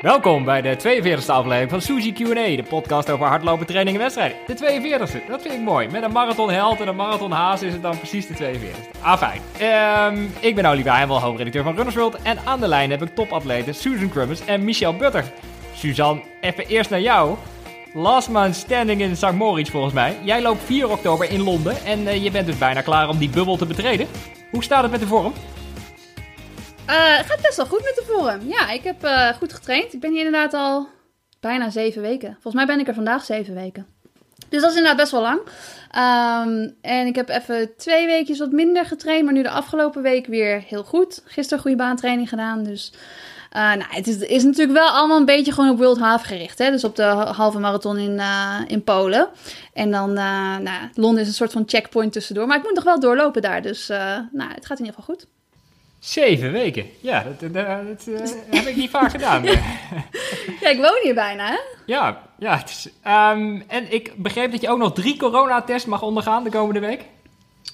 Welkom bij de 42e aflevering van Suzy Q&A, de podcast over hardlopen, training en wedstrijden. De 42e, dat vind ik mooi. Met een marathonheld en een marathonhaas is het dan precies de 42e. Ah, fijn. Ehm, ik ben Olivier Heimel, hoofdredacteur van Runners World. En aan de lijn heb ik topatleten Susan Crummins en Michel Butter. Suzanne, even eerst naar jou. Last man standing in St. Moritz volgens mij. Jij loopt 4 oktober in Londen en eh, je bent dus bijna klaar om die bubbel te betreden. Hoe staat het met de vorm? Uh, het gaat best wel goed met de vorm. Ja, ik heb uh, goed getraind. Ik ben hier inderdaad al bijna zeven weken. Volgens mij ben ik er vandaag zeven weken. Dus dat is inderdaad best wel lang. Um, en ik heb even twee weekjes wat minder getraind. Maar nu de afgelopen week weer heel goed. Gisteren goede baantraining gedaan. Dus uh, nou, het is, is, natuurlijk wel allemaal een beetje gewoon op World Half gericht. Hè? Dus op de halve marathon in, in Polen. En dan, nou, Londen is een soort van checkpoint tussendoor. Maar ik moet nog wel doorlopen daar. Dus nou, het gaat in ieder geval goed. Zeven weken. Ja, dat, dat, dat uh, heb ik niet vaak gedaan. ja, ik woon hier bijna, hè? Ja, ja. Het is, um, en ik begreep dat je ook nog drie coronatests mag ondergaan de komende week.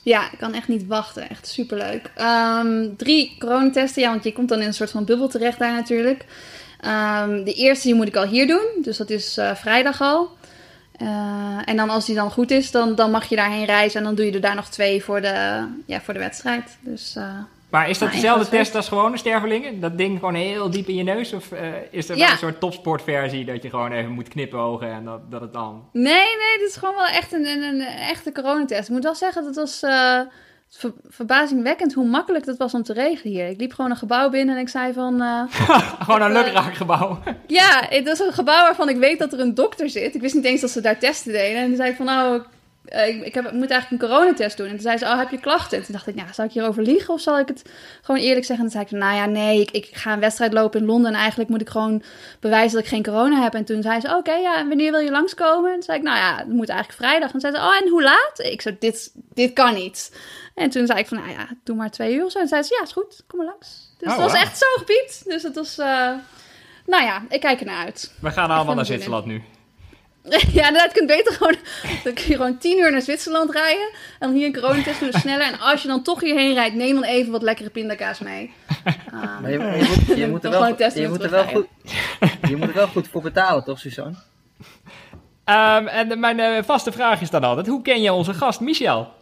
Ja, ik kan echt niet wachten. Echt superleuk. Um, drie coronatesten, ja, want je komt dan in een soort van bubbel terecht daar natuurlijk. Um, de eerste die moet ik al hier doen, dus dat is uh, vrijdag al. Uh, en dan als die dan goed is, dan, dan mag je daarheen reizen. En dan doe je er daar nog twee voor de, ja, voor de wedstrijd. Dus... Maar is dat nou, dezelfde test als gewone stervelingen? Dat ding gewoon heel diep in je neus? Of uh, is er ja. een soort topsportversie dat je gewoon even moet knipogen en dat, dat het dan... Nee, nee, dit is gewoon wel echt een, een, een echte coronatest. Ik moet wel zeggen, dat was uh, ver, verbazingwekkend hoe makkelijk dat was om te regelen hier. Ik liep gewoon een gebouw binnen en ik zei van... Uh, gewoon een lukraak gebouw. ja, het is een gebouw waarvan ik weet dat er een dokter zit. Ik wist niet eens dat ze daar testen deden. En toen zei ik van, nou, uh, ik, ik, heb, ik, moet eigenlijk een coronatest doen. En toen zei ze, oh, heb je klachten? En toen dacht ik, nou, zal ik hierover liegen of zal ik het gewoon eerlijk zeggen? En toen zei ik, nou ja, nee, ik, ik ga een wedstrijd lopen in Londen en eigenlijk moet ik gewoon bewijzen dat ik geen corona heb. En toen zei ze, oké, okay, ja, en wanneer wil je langskomen? En toen zei ik, nou ja, het moet eigenlijk vrijdag. En toen zei ze, oh, en hoe laat? Ik zei, dit, dit kan niet. En toen zei ik van, nou ja, doe maar twee uur of zo. En zei ze, ja, is goed, kom maar langs. Dus oh, dat was wow. echt zo'n gebied. Dus het was, uh, nou ja, ik kijk ernaar uit. We gaan allemaal naar Zwitserland nu. Ja, inderdaad, je kunt beter gewoon... Dan kun je gewoon tien uur naar Zwitserland rijden. En dan hier een coronatest doen sneller. En als je dan toch hierheen rijdt, neem dan even wat lekkere pindakaas mee. Um, maar je, je, moet, je moet er wel, je moet er wel goed, je moet er wel goed voor betalen, toch, Suzanne? Um, en mijn uh, vaste vraag is dan altijd, hoe ken je onze gast Michel?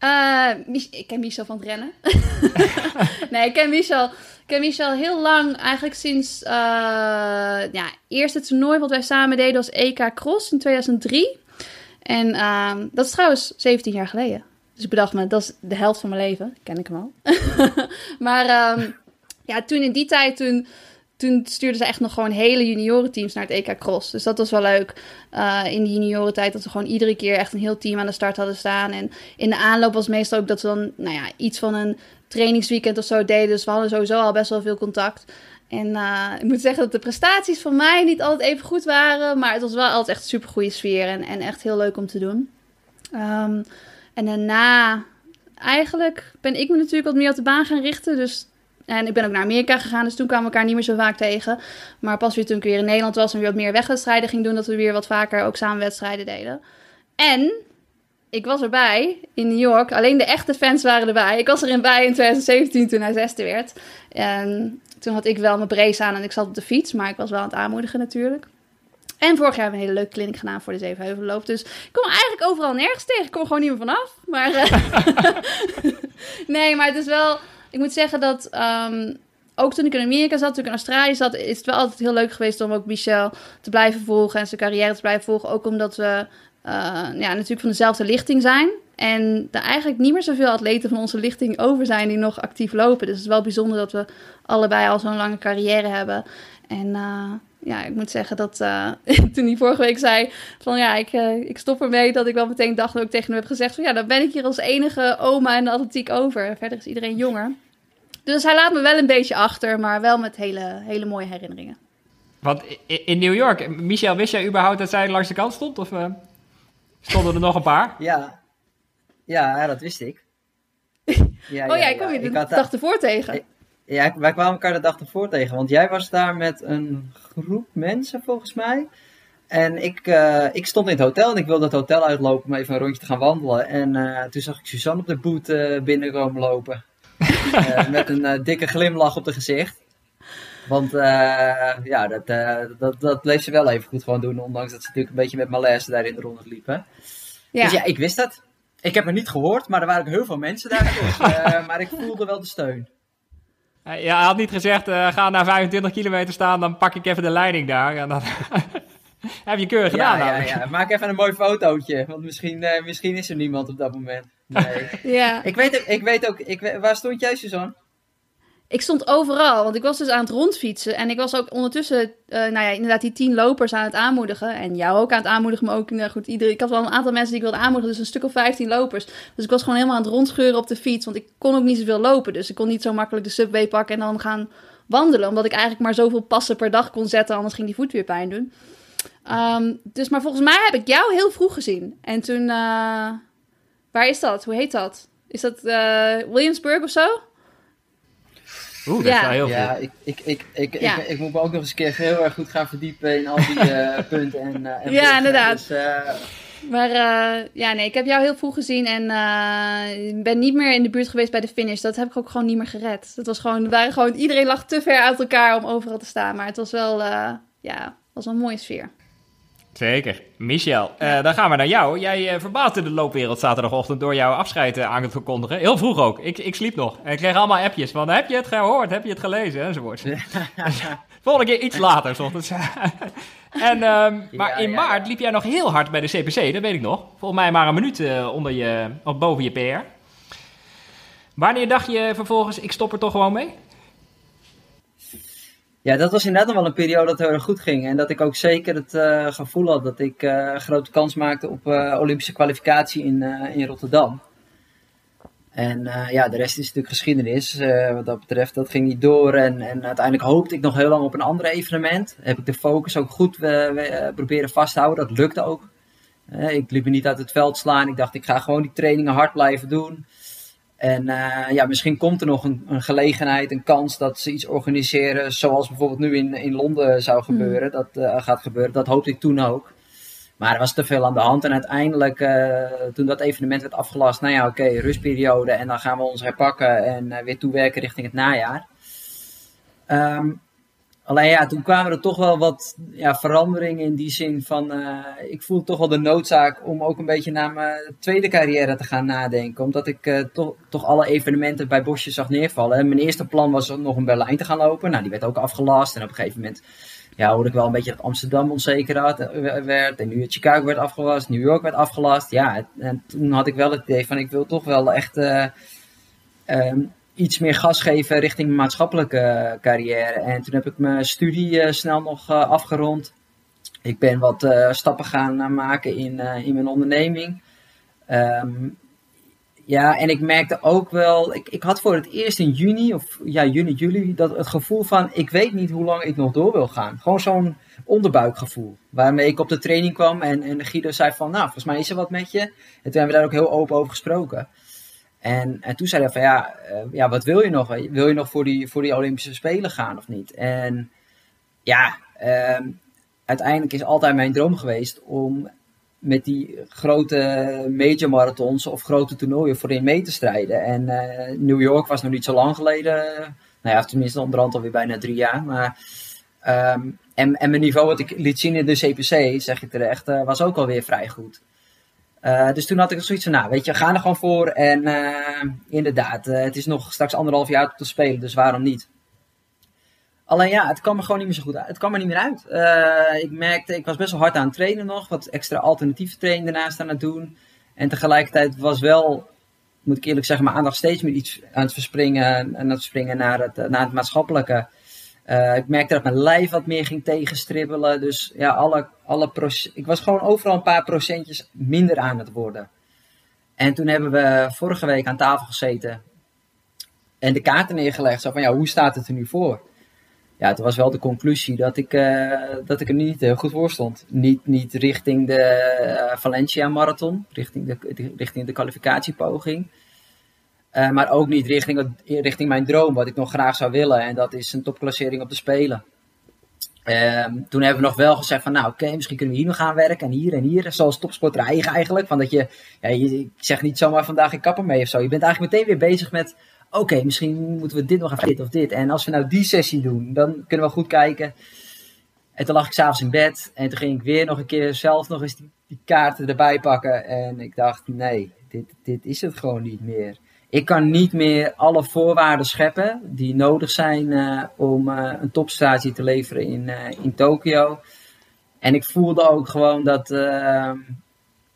Uh, ik ken Michel van het rennen. nee, ik ken Michel, ken Michel heel lang, eigenlijk sinds uh, ja, eerste toernooi wat wij samen deden was EK Cross in 2003. En uh, dat is trouwens 17 jaar geleden. Dus ik bedacht me, dat is de helft van mijn leven. Ken ik hem al. maar um, ja, toen in die tijd, toen toen stuurden ze echt nog gewoon hele juniorenteams naar het EK Cross. Dus dat was wel leuk uh, in die juniorentijd. Dat we gewoon iedere keer echt een heel team aan de start hadden staan. En in de aanloop was meestal ook dat we dan nou ja, iets van een trainingsweekend of zo deden. Dus we hadden sowieso al best wel veel contact. En uh, ik moet zeggen dat de prestaties van mij niet altijd even goed waren. Maar het was wel altijd echt een super goede sfeer. En, en echt heel leuk om te doen. Um, en daarna, eigenlijk ben ik me natuurlijk wat meer op de baan gaan richten. Dus en ik ben ook naar Amerika gegaan, dus toen kwamen we elkaar niet meer zo vaak tegen. Maar pas weer toen ik weer in Nederland was en weer wat meer wegwedstrijden ging doen, dat we weer wat vaker ook samen wedstrijden deden. En ik was erbij in New York. Alleen de echte fans waren erbij. Ik was erin bij in 2017 toen hij zesde werd. En toen had ik wel mijn brace aan en ik zat op de fiets, maar ik was wel aan het aanmoedigen natuurlijk. En vorig jaar hebben we een hele leuke kliniek gedaan voor de Zevenheuvelloop. Dus ik kom eigenlijk overal nergens tegen. Ik kom gewoon niet meer vanaf. Maar uh, nee, maar het is wel ik moet zeggen dat um, ook toen ik in Amerika zat, toen ik in Australië zat, is het wel altijd heel leuk geweest om ook Michel te blijven volgen en zijn carrière te blijven volgen. Ook omdat we ja, natuurlijk van dezelfde lichting zijn. En er eigenlijk niet meer zoveel atleten van onze lichting over zijn die nog actief lopen. Dus het is wel bijzonder dat we allebei al zo'n lange carrière hebben. En uh, ja, ik moet zeggen dat uh, toen hij vorige week zei van ja, ik, ik stop ermee, dat ik wel meteen dacht dat ik tegen hem heb gezegd van ja, dan ben ik hier als enige oma in de atletiek over. Verder is iedereen jonger. Dus hij laat me wel een beetje achter, maar wel met hele, hele mooie herinneringen. Want in New York, Michel, wist jij überhaupt dat zij langs de kant stond? Of stonden er nog een paar? Ja, ja dat wist ik. Ja, oh ja, ja ik kwam je de dag ervoor tegen. Ja, wij kwamen elkaar de dag ervoor tegen. Want jij was daar met een groep mensen, volgens mij. En ik, uh, ik stond in het hotel en ik wilde het hotel uitlopen om even een rondje te gaan wandelen. En uh, toen zag ik Suzanne op de boot uh, binnenkomen lopen. met een dikke glimlach op het gezicht. Want uh, ja, dat, uh, dat, dat bleef ze wel even goed gewoon doen. Ondanks dat ze natuurlijk een beetje met malaise daar in de ronde liepen. Ja. Dus ja, ik wist dat. Ik heb het niet gehoord, maar er waren ook heel veel mensen daar. Dus, uh, maar ik voelde wel de steun. Ja, hij had niet gezegd, ga naar 25 kilometer staan, dan pak ik even de leiding daar. En dan heb je keurig gedaan. Ja, ja, maak even een mooi fotootje. Want misschien, misschien is er niemand op dat moment. Nee. ja. ik, weet, ik weet ook, ik, waar stond jij, Suzanne? Ik stond overal, want ik was dus aan het rondfietsen. En ik was ook ondertussen, uh, nou ja, inderdaad die tien lopers aan het aanmoedigen. En jou ook aan het aanmoedigen, maar ook, nou goed, iedereen. Ik had wel een aantal mensen die ik wilde aanmoedigen, dus een stuk of vijftien lopers. Dus ik was gewoon helemaal aan het rondscheuren op de fiets, want ik kon ook niet zoveel lopen. Dus ik kon niet zo makkelijk de subway pakken en dan gaan wandelen. Omdat ik eigenlijk maar zoveel passen per dag kon zetten, anders ging die voet weer pijn doen. Um, dus, maar volgens mij heb ik jou heel vroeg gezien. En toen, uh, waar is dat? Hoe heet dat? Is dat uh, Williamsburg of zo? Oeh, dat ja. is wel heel ja, ik, ik, ik, ik, ja. ik, ik, moet me ook nog eens een keer heel erg goed gaan verdiepen in al die uh, punten. En, uh, en ja, inderdaad. Dus, uh... Maar ja, nee, ik heb jou heel vroeg gezien en ik ben niet meer in de buurt geweest bij de finish. Dat heb ik ook gewoon niet meer gered. Dat was gewoon, waren gewoon, iedereen lag te ver uit elkaar om overal te staan. Maar het was wel, ja, was wel een mooie sfeer. Zeker. Michel, uh, dan gaan we naar jou. Jij uh, verbaasde de loopwereld zaterdagochtend door jouw afscheid uh, aan te verkondigen. Heel vroeg ook. Ik, ik sliep nog. En ik kreeg allemaal appjes van, heb je het gehoord? Heb je het gelezen? Enzovoort. Volgende keer iets later, s ochtends. en, um, maar in maart liep jij nog heel hard bij de CPC, dat weet ik nog. Volgens mij maar een minuut onder je, of boven je PR. Wanneer dacht je vervolgens, ik stop er toch gewoon mee? Ja, dat was inderdaad nog wel een periode dat heel erg goed ging. En dat ik ook zeker het uh, gevoel had dat ik uh, grote kans maakte op uh, Olympische kwalificatie in, in Rotterdam. En ja, de rest is natuurlijk geschiedenis. wat dat betreft, dat ging niet door. En, en uiteindelijk hoopte ik nog heel lang op een ander evenement. Heb ik de focus ook goed proberen vasthouden. Dat lukte ook. ik liep me niet uit het veld slaan. Ik dacht, ik ga gewoon die trainingen hard blijven doen. En uh, ja, misschien komt er nog een, een, gelegenheid, een kans dat ze iets organiseren, zoals bijvoorbeeld nu in, in Londen zou hmm. gebeuren. Dat uh, gaat gebeuren. Dat hoopte ik toen ook. Maar er was te veel aan de hand. En uiteindelijk, uh, toen dat evenement werd afgelast, nou ja, oké, okay, rustperiode. En dan gaan we ons herpakken en weer toewerken richting het najaar. Um, Alleen ja, toen kwamen er toch wel wat ja, veranderingen in die zin van, uh, ik voel toch wel de noodzaak om ook een beetje naar mijn tweede carrière te gaan nadenken. Omdat ik uh, toch, toch alle evenementen bij Bosje zag neervallen. En mijn eerste plan was om nog in Berlijn te gaan lopen. Nou, die werd ook afgelast. En op een gegeven moment ja, hoorde ik wel een beetje dat Amsterdam onzeker eh, werd. En nu Chicago werd afgelast, New York werd afgelast. Ja, en toen had ik wel het idee van, ik wil toch wel echt... Um, iets meer gas geven richting maatschappelijke eh, carrière. En toen heb ik mijn studie uh, snel nog uh, afgerond. Ik ben wat stappen gaan maken in, in mijn onderneming. Um, ja, en ik merkte ook wel, ik, ik had voor het eerst in juni, of ja, juni, juli, dat het gevoel van, ik weet niet hoe lang ik nog door wil gaan. Gewoon zo'n onderbuikgevoel. Waarmee ik op de training kwam en, en Guido zei van, nou, volgens mij is er wat met je. En toen hebben we daar ook heel open over gesproken. En, en toen zei hij van ja, uh, ja, wat wil je nog? Wil je nog voor die, voor die Olympische Spelen gaan of niet? En ja, uh, uiteindelijk is altijd mijn droom geweest om met die grote major marathons of grote toernooien voorin mee te strijden. En uh, New York was nog niet zo lang geleden. Nou ja, tenminste onderhand alweer bijna drie jaar. Maar, um, en, en mijn niveau wat ik liet zien in de CPC, zeg ik terecht, uh, was ook alweer vrij goed. Uh, dus toen had ik zoiets van, nou weet je, ga er gewoon voor. En uh, inderdaad, uh, het is nog straks anderhalf jaar te spelen, dus waarom niet? Alleen ja, het kwam me gewoon niet meer zo goed uit. Het kwam er niet meer uit. ik merkte, ik was best wel hard aan het trainen nog. Wat extra alternatieve training daarnaast aan het doen. En tegelijkertijd was wel, moet ik eerlijk zeggen, mijn aandacht steeds meer iets aan het verspringen. Aan het springen naar het, naar het maatschappelijke. Uh, ik merkte dat mijn lijf wat meer ging tegenstribbelen. Dus ja, alle, alle ik was gewoon overal een paar procentjes minder aan het worden. En toen hebben we vorige week aan tafel gezeten. En de kaarten neergelegd. Zo van, ja, hoe staat het er nu voor? Ja, het was wel de conclusie dat ik, uh, dat ik er niet heel goed voor stond. Niet, niet richting de uh, Valencia Marathon. Richting de, richting de kwalificatiepoging. Uh, maar ook niet richting, richting mijn droom, wat ik nog graag zou willen. En dat is een topklassering op de Spelen. Uh, toen hebben we nog wel gezegd van, nou oké, misschien kunnen we hier nog gaan werken en hier en hier. Zoals topsporter eigen eigenlijk. Van dat je, ja, je, ik zeg niet zomaar vandaag ik kapper mee of zo. Je bent eigenlijk meteen weer bezig met oké, misschien moeten we dit nog even of dit. En als we nou die sessie doen, dan kunnen we goed kijken. En toen lag ik s'avonds in bed en toen ging ik weer nog een keer zelf nog eens die, die kaarten erbij pakken. En ik dacht, nee, dit, dit is het gewoon niet meer. Ik kan niet meer alle voorwaarden scheppen die nodig zijn uh, om uh, een topprestatie te leveren in, uh, in Tokio. En ik voelde ook gewoon dat,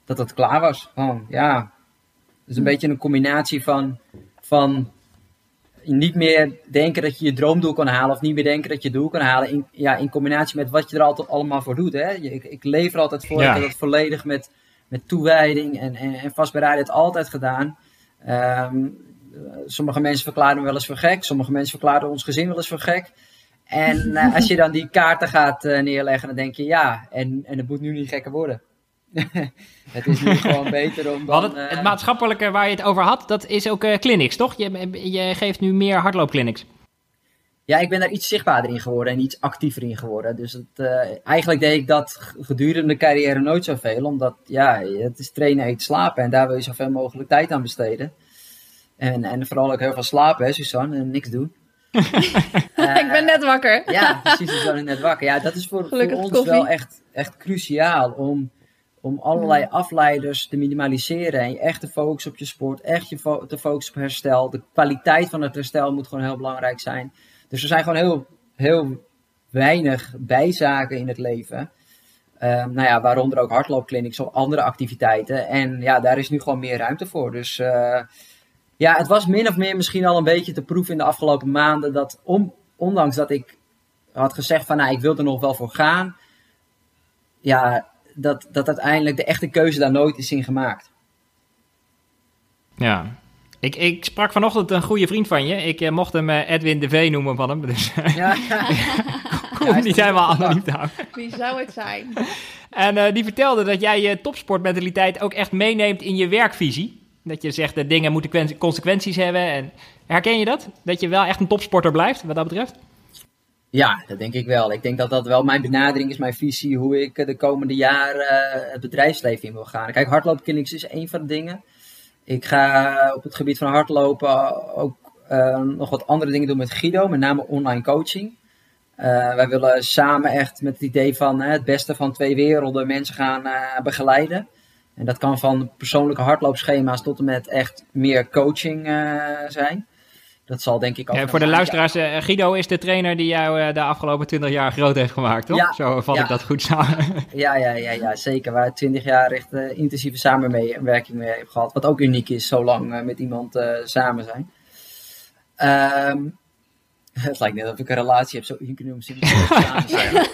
dat het klaar was. Gewoon, ja, het is een beetje een combinatie van, van niet meer denken dat je je droomdoel kan halen of niet meer denken dat je doel kan halen. In, ja, in combinatie met wat je er altijd allemaal voor doet. Hè? Ik, ik leef er altijd voor. Ja. Ik heb dat volledig met, met toewijding en, en, en vastberadenheid altijd gedaan. Um, sommige mensen verklaren me wel eens voor gek. Sommige mensen verklaren ons gezin wel eens voor gek. En uh, als je dan die kaarten gaat uh, neerleggen, dan denk je ja, en, en het moet nu niet gekker worden. het is nu gewoon beter om dan, het, het, maatschappelijke waar je het over had, dat is ook clinics, toch? Je, je geeft nu meer hardloopclinics. Ja, ik ben daar iets zichtbaarder in geworden en iets actiever in geworden. Dus het, uh, eigenlijk deed ik dat gedurende de carrière nooit zoveel. Omdat ja, het is trainen, eten, slapen. En daar wil je zoveel mogelijk tijd aan besteden. En, en vooral ook heel veel slapen, hè, Suzanne, en niks doen. uh, ik ben net wakker. ja, precies, Suzanne is net wakker. Ja, dat is voor, voor ons koffie. wel echt, echt cruciaal om, om allerlei afleiders te minimaliseren. En je echt te focussen op je sport, echt je fo te focussen op herstel. De kwaliteit van het herstel moet gewoon heel belangrijk zijn. Dus er zijn gewoon heel, heel weinig bijzaken in het leven. Um, nou ja, waaronder ook hardloopclinics of andere activiteiten. En ja, daar is nu gewoon meer ruimte voor. Dus uh, ja, het was min of meer misschien al een beetje te proeven in de afgelopen maanden. Dat ondanks dat ik had gezegd van nou, ik wil er nog wel voor gaan. Ja, dat, dat uiteindelijk de echte keuze daar nooit is in gemaakt. Ja, ik, ik sprak vanochtend een goede vriend van je. Ik uh, mocht hem uh, Edwin de V noemen van hem. Dus ja, ja. kom ja, niet helemaal anoniem houden. Wie zou het zijn? En uh, die vertelde dat jij je topsportmentaliteit ook echt meeneemt in je werkvisie. Dat je zegt dat dingen moeten consequenties hebben. En herken je dat? Dat je wel echt een topsporter blijft, wat dat betreft? Ja, dat denk ik wel. Ik denk dat dat wel mijn benadering is, mijn visie, hoe ik de komende jaren het bedrijfsleven in wil gaan. Kijk, hardloopklinics is één van de dingen. Ik ga op het gebied van hardlopen ook uh, nog wat andere dingen doen met Guido, met name online coaching. Uh, wij willen samen echt met het idee van het beste van twee werelden mensen gaan begeleiden. En dat kan van persoonlijke hardloopschema's tot en met echt meer coaching zijn. Dat zal denk ik ook. Ja, voor de luisteraars, uh, Guido is de trainer die jou uh, de afgelopen 20 jaar groot heeft gemaakt, toch? Ja, Zo vat ja. ik dat goed samen. Ja, ja, ja, ja zeker. Waar 20 jaar echt uh, intensieve samenwerking mee heb gehad. Wat ook uniek is, zo lang met iemand samen zijn. Um, het lijkt net of ik een relatie heb, zo uniek om samen zijn.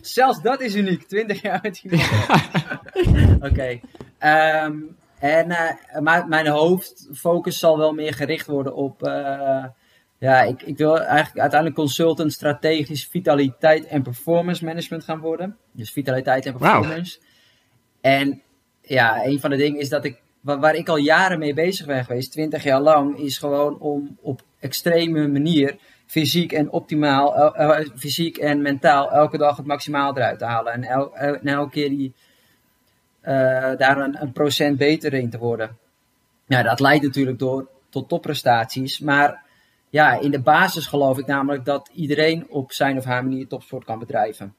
Zelfs dat is uniek, 20 jaar met iemand. Oké. Okay. Um, en uh, maar mijn hoofdfocus zal wel meer gericht worden op. Uh, ja, ik, ik wil eigenlijk uiteindelijk consultant strategisch vitaliteit en performance management gaan worden. Dus vitaliteit en performance. Wow. En ja, een van de dingen is dat ik. Waar, waar ik al jaren mee bezig ben geweest, 20 jaar lang, is gewoon om op extreme manier fysiek en optimaal, uh, fysiek en mentaal elke dag het maximaal eruit te halen. En, el, en elke keer die daar een, een, procent beter in te worden. Ja, dat leidt natuurlijk door, tot topprestaties. Maar ja, in de basis geloof ik namelijk dat iedereen op zijn of haar manier topsport kan bedrijven.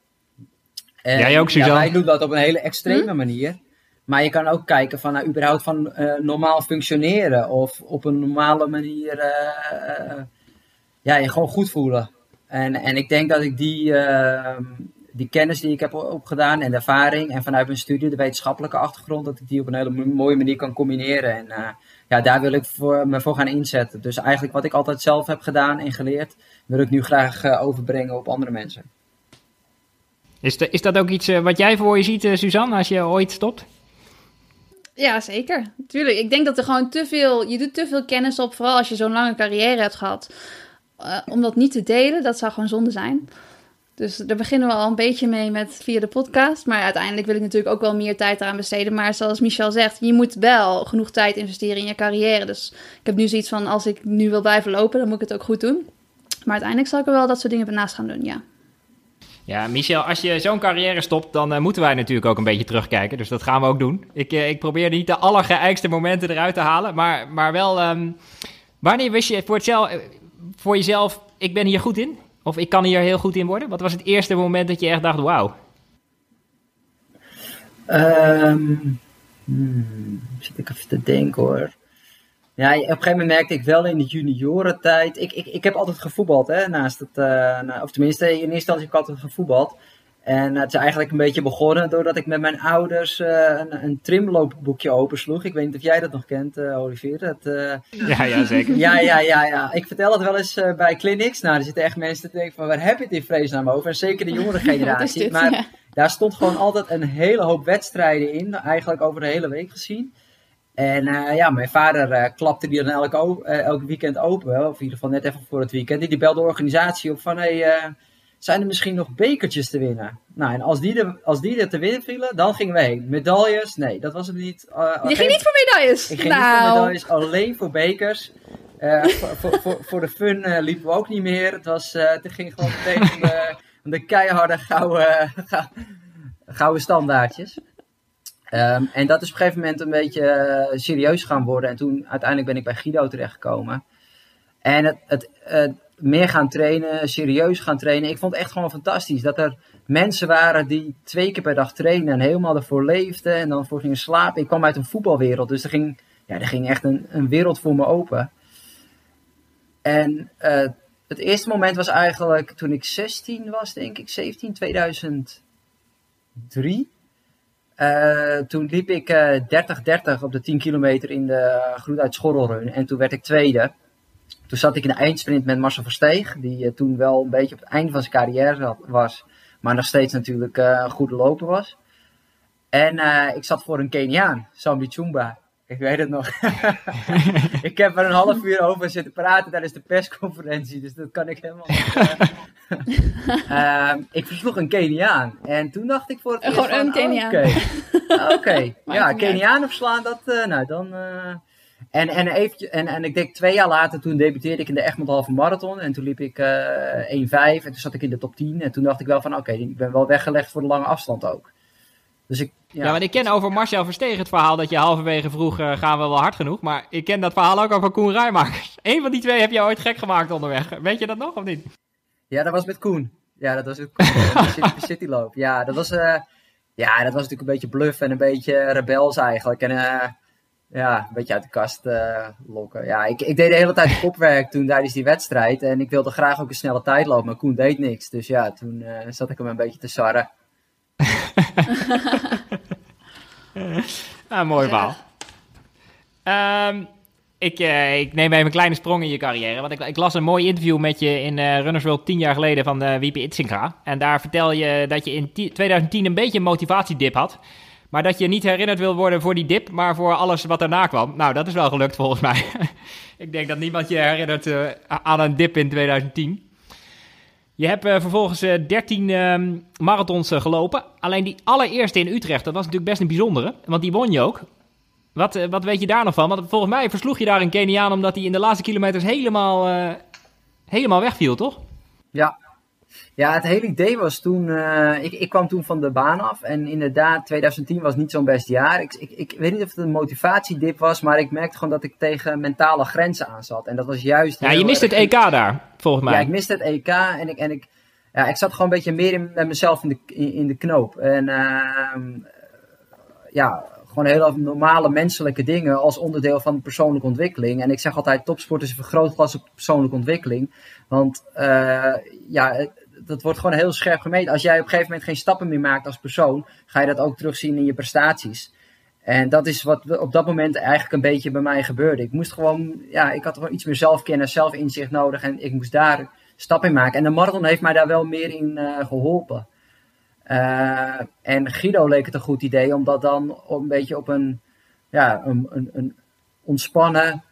En, Jij ook, Suzanne? Ja, wij doen dat op een hele extreme hm? manier. Maar je kan ook kijken van nou, überhaupt van uh, normaal functioneren. Of op een normale manier uh, ja, je gewoon goed voelen. En, en ik denk dat ik die, die kennis die ik heb opgedaan en de ervaring en vanuit mijn studie, de wetenschappelijke achtergrond, dat ik die op een hele mooie manier kan combineren. En uh, ja, daar wil ik voor, me voor gaan inzetten. Dus eigenlijk wat ik altijd zelf heb gedaan en geleerd, wil ik nu graag uh, overbrengen op andere mensen. Is, de, is dat ook iets uh, wat jij voor je ziet, Suzanne, als je ooit stopt? Ja, zeker. Tuurlijk. Ik denk dat er gewoon te veel, je doet te veel kennis op, vooral als je zo'n lange carrière hebt gehad. om dat niet te delen, dat zou gewoon zonde zijn. Dus daar beginnen we al een beetje mee met via de podcast. Maar uiteindelijk wil ik natuurlijk ook wel meer tijd eraan besteden. Maar zoals Michel zegt, je moet wel genoeg tijd investeren in je carrière. Dus ik heb nu zoiets van, als ik nu wil blijven lopen, dan moet ik het ook goed doen. Maar uiteindelijk zal ik er wel dat soort dingen naast gaan doen, ja. Ja, Michel, als je zo'n carrière stopt, dan uh, moeten wij natuurlijk ook een beetje terugkijken. Dus dat gaan we ook doen. Ik, uh, ik probeer niet de allergeëikste momenten eruit te halen, maar, maar wel... Um, Wanneer wist je voor, hetzelf, voor jezelf, ik ben hier goed in? Of ik kan hier heel goed in worden? Wat was het eerste moment dat je echt dacht, wauw? Um, hmm, zit ik even te denken hoor. Ja, op een gegeven moment merkte ik wel in de juniorentijd. Ik, ik, ik heb altijd gevoetbald, hè, naast het. Uh, of tenminste, in eerste instantie heb ik altijd gevoetbald. En het is eigenlijk een beetje begonnen doordat ik met mijn ouders uh, een, een trimloopboekje opensloeg. Ik weet niet of jij dat nog kent, uh, Olivier. Dat, uh... ja, ja, zeker. Ja, ja, ja, ja. Ik vertel het wel eens bij clinics. Nou, er zitten echt mensen te denken van, waar heb je het in vredesnaam over? En zeker de jongere generatie. dit, maar ja. daar stond gewoon altijd een hele hoop wedstrijden in. Eigenlijk over de hele week gezien. En ja, mijn vader klapte die dan elk, elk weekend open. Of in ieder geval net even voor het weekend. Die, die belde de organisatie op van, hé... Hey, zijn er misschien nog bekertjes te winnen. Nou, en als die, er, als die er te winnen vielen, dan gingen we heen. Medailles, nee, dat was het niet. Uh, Je ging niet voor medailles? Ik ging niet voor nou. medailles, alleen voor bekers. Uh, voor, voor, voor, de fun uh, liepen we ook niet meer. Het, was, het ging gewoon meteen om de, de keiharde gouden, gouden standaardjes. Um, en dat is op een gegeven moment een beetje serieus gaan worden. En toen uiteindelijk ben ik bij Guido terechtgekomen. En het, het, het meer gaan trainen, serieus gaan trainen. Ik vond het echt gewoon fantastisch dat er mensen waren die twee keer per dag trainen en helemaal ervoor leefden en dan voor gingen slapen. Ik kwam uit een voetbalwereld, dus er ging, ja, er ging echt een, een wereld voor me open. En uh, het eerste moment was eigenlijk toen ik 16 was, denk ik, 17, 2003. Uh, toen liep ik 30-30 uh, op de 10 kilometer in de Groet uit en toen werd ik tweede. Toen zat ik in de eindsprint met Marcel Versteeg, die uh, toen wel een beetje op het einde van zijn carrière had, was, maar nog steeds natuurlijk uh, een goede loper was. En uh, ik zat voor een Keniaan, Sambi Chumba. Ik weet het nog. ik heb er een half uur over zitten praten tijdens de persconferentie, dus dat kan ik helemaal niet. uh, ik vroeg een Keniaan. En toen dacht ik voor het eerst Gewoon een Keniaan. Oké, okay. okay. ja, Keniaan opslaan, dat, uh, nou dan... Uh, en, en, eventjes, en, en ik denk twee jaar later, toen debuteerde ik in de Egmond Halve Marathon. En toen liep ik uh, eh, 1,5 en toen zat ik in de top 10. En toen dacht ik wel van, oké, ik ben wel weggelegd voor de lange afstand ook. Dus ik, ja. ja, want ik ken over Marcel Verstegen het verhaal dat je halverwege vroeg, uh, gaan we wel hard genoeg. Maar ik ken dat verhaal ook over Koen Rijmakers. Eén van die twee heb je ooit gek gemaakt onderweg. Weet je dat nog of niet? Ja, dat was met Koen. Ja, dat was het Koen, de Cityloop. Ja, dat was, uh, ja, dat was natuurlijk een beetje bluff en een beetje rebels eigenlijk. En ja, een beetje uit de kast uh, lokken. Ja, ik, ik deed de hele tijd kopwerk toen tijdens die wedstrijd. En ik wilde graag ook een snelle tijd lopen, maar Koen deed niks. Dus ja, toen uh, zat ik hem een beetje te sarren. ah, mooi verhaal. Um, ik, uh, ik neem even een kleine sprong in je carrière. Want ik, ik las een mooi interview met je in uh, Runners World tien jaar geleden van uh, Wiebe Itzinga. En daar vertel je dat je in 2010 een beetje een motivatiedip had. Maar dat je niet herinnerd wil worden voor die dip, maar voor alles wat daarna kwam. Nou, dat is wel gelukt volgens mij. ik denk dat niemand je herinnert uh, aan een dip in 2010. Je hebt uh, vervolgens uh, 13 uh, marathons uh, gelopen. Alleen die allereerste in Utrecht, dat was natuurlijk best een bijzondere. Want die won je ook. Wat, wat weet je daar nog van? Want volgens mij versloeg je daar een Keniaan omdat hij in de laatste kilometers helemaal, helemaal wegviel, toch? Ja, ja, het hele idee was toen. Uh, ik, ik kwam toen van de baan af. En inderdaad, 2010 was niet zo'n best jaar. Ik, ik, ik weet niet of het een motivatiedip was. Maar ik merkte gewoon dat ik tegen mentale grenzen aan zat. En dat was juist. Ja, je mist het EK daar, volgens mij. Ja, ik miste het EK. En ik, en ik, ja, ik zat gewoon een beetje meer in, met mezelf in de, in, in de knoop. En uh, ja, gewoon hele normale menselijke dingen als onderdeel van persoonlijke ontwikkeling. En ik zeg altijd: topsport is een vergrootglas op persoonlijke ontwikkeling. Want uh, ja dat wordt gewoon heel scherp gemeten. Als jij op een gegeven moment geen stappen meer maakt als persoon, ga je dat ook terugzien in je prestaties. En dat is wat op dat moment eigenlijk een beetje bij mij gebeurde. Ik moest gewoon, ja, ik had gewoon iets meer zelfkennis, zelfinzicht nodig en ik moest daar stappen in maken. En de marathon heeft mij daar wel meer in uh, geholpen. Uh, en Guido leek het een goed idee om dat dan een beetje op een, ja, een, een, een ontspannen,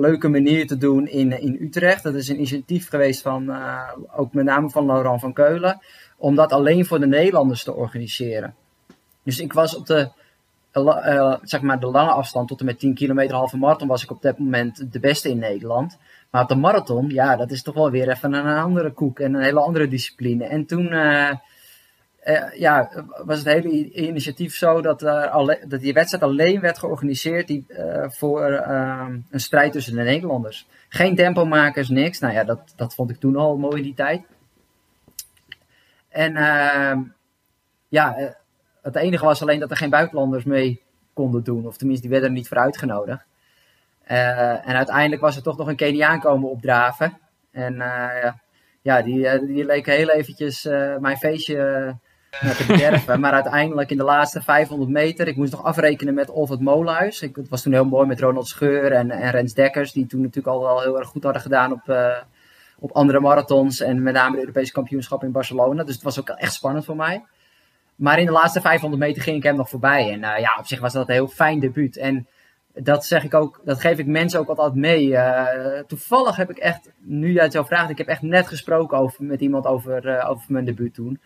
leuke manier te doen in, in Utrecht. Dat is een initiatief geweest van, uh, ook met name van Laurent van Keulen, om dat alleen voor de Nederlanders te organiseren. Dus ik was op de, zeg maar de lange afstand tot en met 10 kilometer halve marathon was ik op dat moment de beste in Nederland. Maar op de marathon, ja, dat is toch wel weer even een andere koek en een hele andere discipline. En toen ja, was het hele initiatief zo dat, dat die wedstrijd alleen werd georganiseerd die, voor ehm, een strijd tussen de Nederlanders. Geen tempomakers, niks. Nou ja, dat, dat vond ik toen al mooi in die tijd. En ehm, ja, het enige was alleen dat er geen buitenlanders mee konden doen. Of tenminste, die werden er niet voor uitgenodigd. En uiteindelijk was er toch nog een Keniaan komen opdraven. En ja, die, die leek heel eventjes mijn feestje maar uiteindelijk in de laatste 500 meter, ik moest nog afrekenen met Olfert Molenhuis. Ik, het was toen heel mooi met Ronald Scheur en, en Rens Dekkers, die toen natuurlijk al wel heel erg goed hadden gedaan op, op andere marathons. En met name de Europese kampioenschap in Barcelona. Dus het was ook echt spannend voor mij. Maar in de laatste 500 meter ging ik hem nog voorbij. En ja, op zich was dat een heel fijn debuut. En dat zeg ik ook, dat geef ik mensen ook altijd mee. Uh, toevallig heb ik echt, nu jij het zo vraagt, ik heb echt net gesproken over, met iemand over, over mijn debuut toen.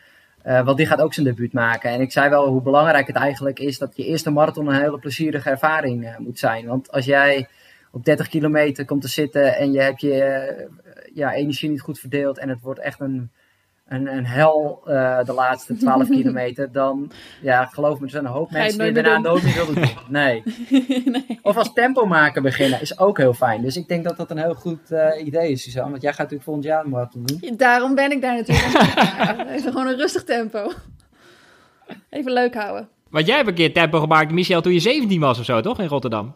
Uh, want die gaat ook zijn debuut maken. En ik zei wel hoe belangrijk het eigenlijk is dat je eerste marathon een hele plezierige ervaring moet zijn. Want als jij op 30 kilometer komt te zitten en je hebt je ja, energie niet goed verdeeld en het wordt echt een een, een hel uh, de laatste 12 kilometer, dan ja, geloof me, er zijn een hoop mensen die daarna nooit meer willen doen. Nee. nee. Of als tempo maken beginnen is ook heel fijn. Dus ik denk dat dat een heel goed uh, idee is, Suzanne. Want jij gaat natuurlijk volgend jaar een marathon doen. Daarom ben ik daar natuurlijk. Even gewoon een rustig tempo. Even leuk houden. Want jij hebt een keer tempo gemaakt, Michel, toen je 17 was of zo, toch? In Rotterdam.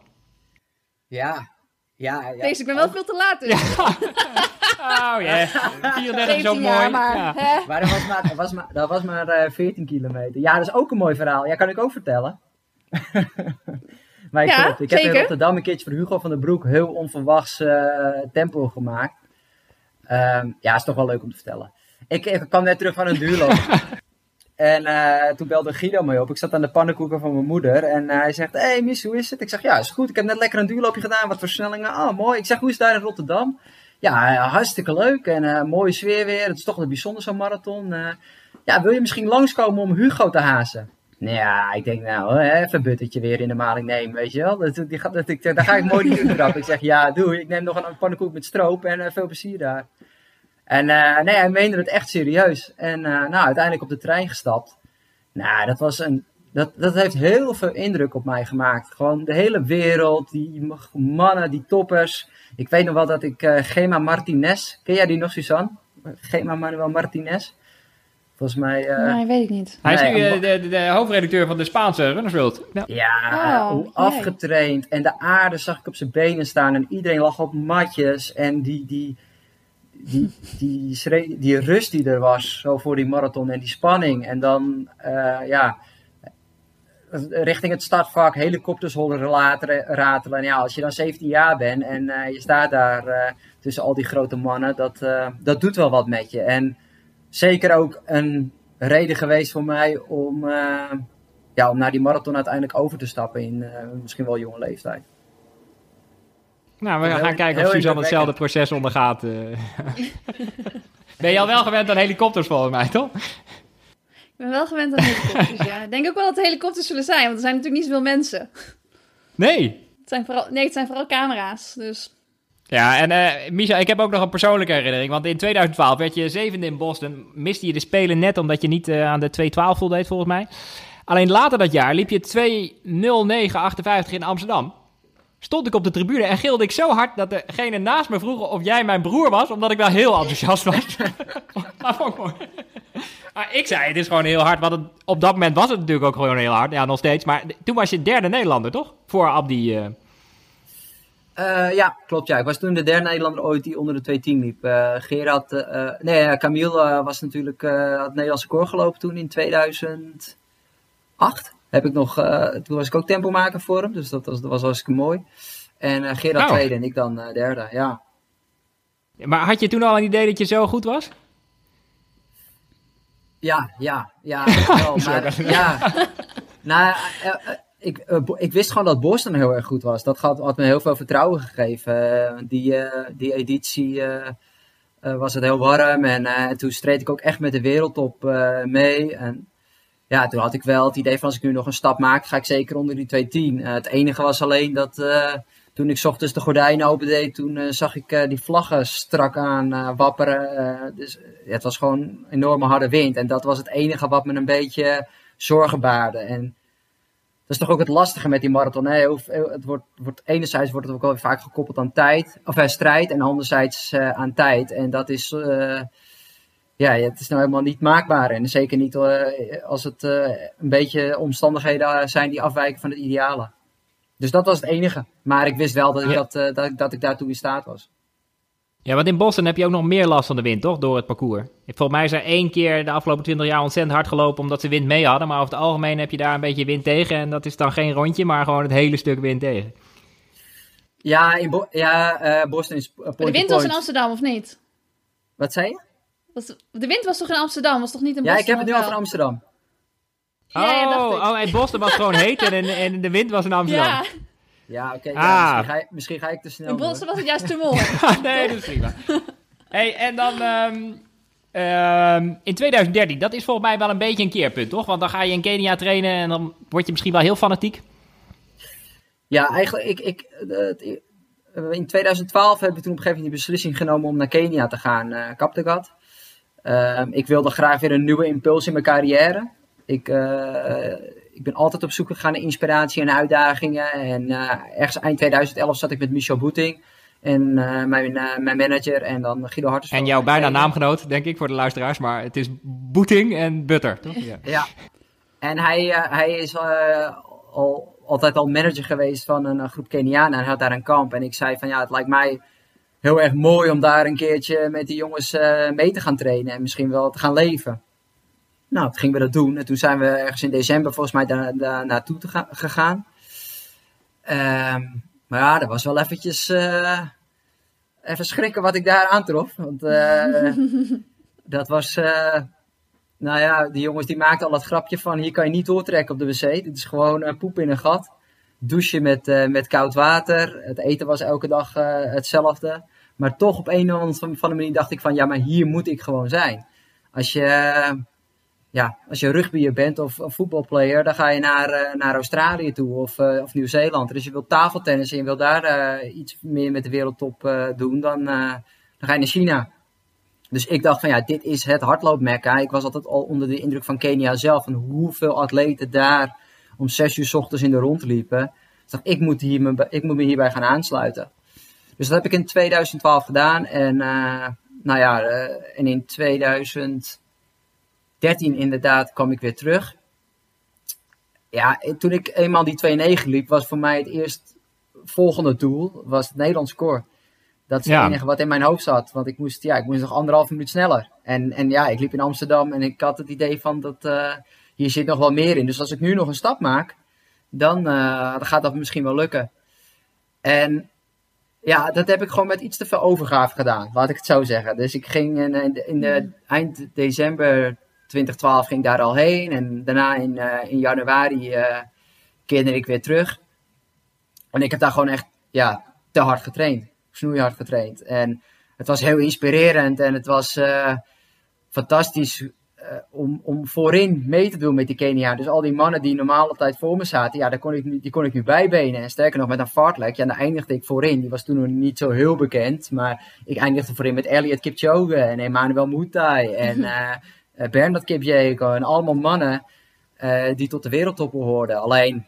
Ja. Ja, ja. Deze, ik ben wel veel te laat. Dus. Ja. Oh ja, 34 is ook mooi. Maar, ja. maar, dat was maar, dat was maar, dat was maar uh, 14 kilometer. Ja, dat is ook een mooi verhaal. Ja, kan ik ook vertellen. maar ik, ja, ik heb in Rotterdam een keertje voor Hugo van der Broek heel onverwachts uh, tempo gemaakt. Um, ja, is toch wel leuk om te vertellen. Ik, ik kwam net terug van een duurloop. En uh, toen belde Guido mij op. Ik zat aan de pannenkoeken van mijn moeder. En uh, hij zegt, hé hey, Mies, hoe is het? Ik zeg, ja, is goed. Ik heb net lekker een duurloopje gedaan. Wat versnellingen. Oh, mooi. Ik zeg, hoe is het daar in Rotterdam? Ja, hartstikke leuk en uh, mooie sfeer weer. Het is toch een bijzonder zo'n marathon. Uh, ja, wil je misschien langskomen om Hugo te hazen? Ja, ik denk nou, even een buttetje weer in de maling nemen, weet je wel. Dat, die, dat, dat, daar ga ik mooi niet in Ik zeg, ja, doe. Ik neem nog een pannenkoek met stroop en veel plezier daar. En nee, hij meende het echt serieus. En nou, uiteindelijk op de trein gestapt. Nou, dat was een... Dat, dat heeft heel veel indruk op mij gemaakt. Gewoon de hele wereld, die mannen, die toppers ik weet nog wel dat ik uh, Gema Martinez, ken jij die nog, Suzanne? Gema Manuel Martinez. Volgens mij... Uh, nee, weet ik niet. Hij is nu uh, de, de, de, hoofdredacteur van de Spaanse Runners World. Ja, ja oh, afgetraind. En de aarde zag ik op zijn benen staan. En iedereen lag op matjes. En die, die, die, die, die, rust die er was, zo voor die marathon. En die spanning. En dan, uh, ja richting het startvak helikopters horen ratelen. En ja, als je dan 17 jaar bent en uh, je staat daar uh, tussen al die grote mannen, dat, dat doet wel wat met je. En zeker ook een reden geweest voor mij om, ja, om naar die marathon uiteindelijk over te stappen in misschien wel jonge leeftijd. Nou, we gaan kijken of Suzanne hetzelfde proces ondergaat. ben je al wel gewend aan helikopters volgens mij, toch? Ik ben wel gewend aan helikopters, ja. Ik denk ook wel dat het helikopters zullen zijn, want er zijn natuurlijk niet zoveel mensen. Nee. Het zijn vooral, nee, het zijn vooral camera's, dus... Ja, en uh, Misha, ik heb ook nog een persoonlijke herinnering. Want in 2012 werd je zevende in Boston. Miste je de Spelen net omdat je niet uh, aan de 2.12 voldeed, volgens mij. Alleen later dat jaar liep je 2.09.58 in Amsterdam. Stond ik op de tribune en gilde ik zo hard dat degene naast me vroeg of jij mijn broer was, omdat ik wel heel enthousiast was. maar ik ik zei, het is gewoon heel hard. Want op dat moment was het natuurlijk ook gewoon heel hard. Ja, nog steeds. Maar toen was je derde Nederlander, toch? Voor Abdi. Uh... Uh, ja, klopt. Ja. Ik was toen de derde Nederlander ooit die onder de 2-10 liep. Uh, Gerard, nee, Camille was natuurlijk het Nederlandse koor gelopen toen in 2008. Heb ik nog, toen was ik ook tempo maken voor hem, dus dat was, dat was hartstikke mooi. En Gerard oh. tweede en ik dan derde, ja. Maar had je toen al een idee dat je zo goed was? Ja, ja, ja. Wel, maar, ja. Nou, ik, ik wist gewoon dat Boston heel erg goed was. Dat had, had me heel veel vertrouwen gegeven. die, die editie was het heel warm en toen streed ik ook echt met de wereldtop mee. En ja, toen had ik wel het idee van als ik nu nog een stap maak, ga ik zeker onder die 210. het enige was alleen dat toen ik ochtends de gordijnen opendeed, toen eh, zag ik eh, die vlaggen strak aan eh, wapperen. Eh, dus het was gewoon een enorme harde wind. En dat was het enige wat me een beetje zorgen baarde. En dat is toch ook het lastige met die marathon. Hè? Het wordt, wordt, enerzijds wordt het ook wel vaak gekoppeld aan tijd, of aan strijd, en anderzijds eh, aan tijd. En dat is, eh, ja, het is nou helemaal niet maakbaar. En zeker niet eh, als het eh, een beetje omstandigheden zijn die afwijken van het ideale. Dus dat was het enige. Maar ik wist wel dat ik, Ja. dat, eh, dat, ik- dat ik daartoe in staat was. Ja, want in Boston heb je ook nog meer last van de wind, toch? Door het parcours. Volgens mij er één keer de afgelopen 20 jaar ontzettend hard gelopen omdat ze wind mee hadden. Maar over het algemeen heb je daar een beetje wind tegen. En dat is dan geen rondje, maar gewoon het hele stuk wind tegen. Ja, in Bo- ja eh, Boston is de wind was in Amsterdam, of niet? Wat zei je? Was, de wind was toch in Amsterdam? Was toch niet in Ja, Boston? ik heb het nu over wel? Amsterdam. Ja, ja, oh, oh, en Boston was gewoon heet en, en de wind was in Amsterdam. Ja, Ja, oké. Ah. ja, misschien, ga je- misschien ga ik te snel. in. Boston was het juist te mooi. nee, dat is prima. hey, en dan ehm, ehm, in 2013, dat is volgens mij wel een beetje een keerpunt, toch? Want dan ga je in Kenia trainen en dan word je misschien wel heel fanatiek. Ja, eigenlijk, ik, ik, eh, in 2012 heb ik toen op een gegeven moment die beslissing genomen om naar Kenia te gaan, eh Kaptagat. Ehm, ik wilde graag weer een nieuwe impuls in mijn carrière. Ik, eh, ik ben altijd op zoek gegaan naar inspiratie en uitdagingen. En eh, ergens eind 2011 zat ik met Michel Boeting en eh, mijn, mijn manager en dan Guido Hartensveld. En jouw bijna naamgenoot, denk ik, voor de luisteraars. Maar het is Boeting en Butter, toch? Ja. Ja. En hij, hij is al, altijd al manager geweest van een, groep Kenianen. En hij had daar een kamp. En ik zei van ja, het lijkt mij heel erg mooi om daar een keertje met die jongens eh, mee te gaan trainen. En misschien wel te gaan leven. Nou, toen gingen we dat doen. En toen zijn we ergens in december volgens mij daar, daar naartoe te ga- gegaan. Ehm, maar ja, dat was wel eventjes... eh, even schrikken wat ik daar aantrof. Want eh, dat was... eh, nou ja, die jongens die maakten al het grapje van hier kan je niet doortrekken op de wc. Dit is gewoon poep in een gat. Douchen met, eh, met koud water. Het eten was elke dag eh, hetzelfde. Maar toch op een of andere manier dacht ik van ja, maar hier moet ik gewoon zijn. Als je, eh, ja, als je rugbyer bent of een voetbalplayer, dan ga je naar, naar Australië toe of, of Nieuw-Zeeland. Dus je wilt tafeltennis en je wilt daar iets meer met de wereldtop doen, dan, dan ga je naar China. Dus ik dacht van ja, dit is het hardloopmekka. Ik was altijd al onder de indruk van Kenia zelf. En hoeveel atleten daar om zes uur 's ochtends in de rond liepen. Dus dacht ik moet, hier me, ik moet me hierbij gaan aansluiten. Dus dat heb ik in 2012 gedaan. En uh, nou ja, uh, en in 2013 inderdaad kwam ik weer terug. Ja, toen ik eenmaal die 2.9 liep, was voor mij het eerst volgende doel, was het Nederlands score. Dat is ja. het enige wat in mijn hoofd zat. Want ik moest, ja, ik moest nog anderhalf minuut sneller. En, en ja, ik liep in Amsterdam en ik had het idee van dat uh, hier zit nog wel meer in. Dus als ik nu nog een stap maak, dan, uh, dan gaat dat misschien wel lukken. En ja, dat heb ik gewoon met iets te veel overgave gedaan, laat ik het zo zeggen. Dus ik ging in, in, de, in de eind december 2012 ging ik daar al heen. En daarna in, uh, in januari keerde ik weer terug. En ik heb daar gewoon echt ja, te hard getraind snoeihard getraind. En het was heel inspirerend en het was uh, fantastisch uh, om, om voorin mee te doen met die Kenia. Dus al die mannen die normaal altijd voor me zaten, ja, daar kon ik, die kon ik nu bijbenen. En sterker nog, met een fartlek, ja, dan eindigde ik voorin. Die was toen nog niet zo heel bekend, maar ik eindigde voorin met Elliot Kipchoge en Emmanuel Mutai en uh, Bernard Kipjego en allemaal mannen die tot de wereldtop behoorden. Alleen,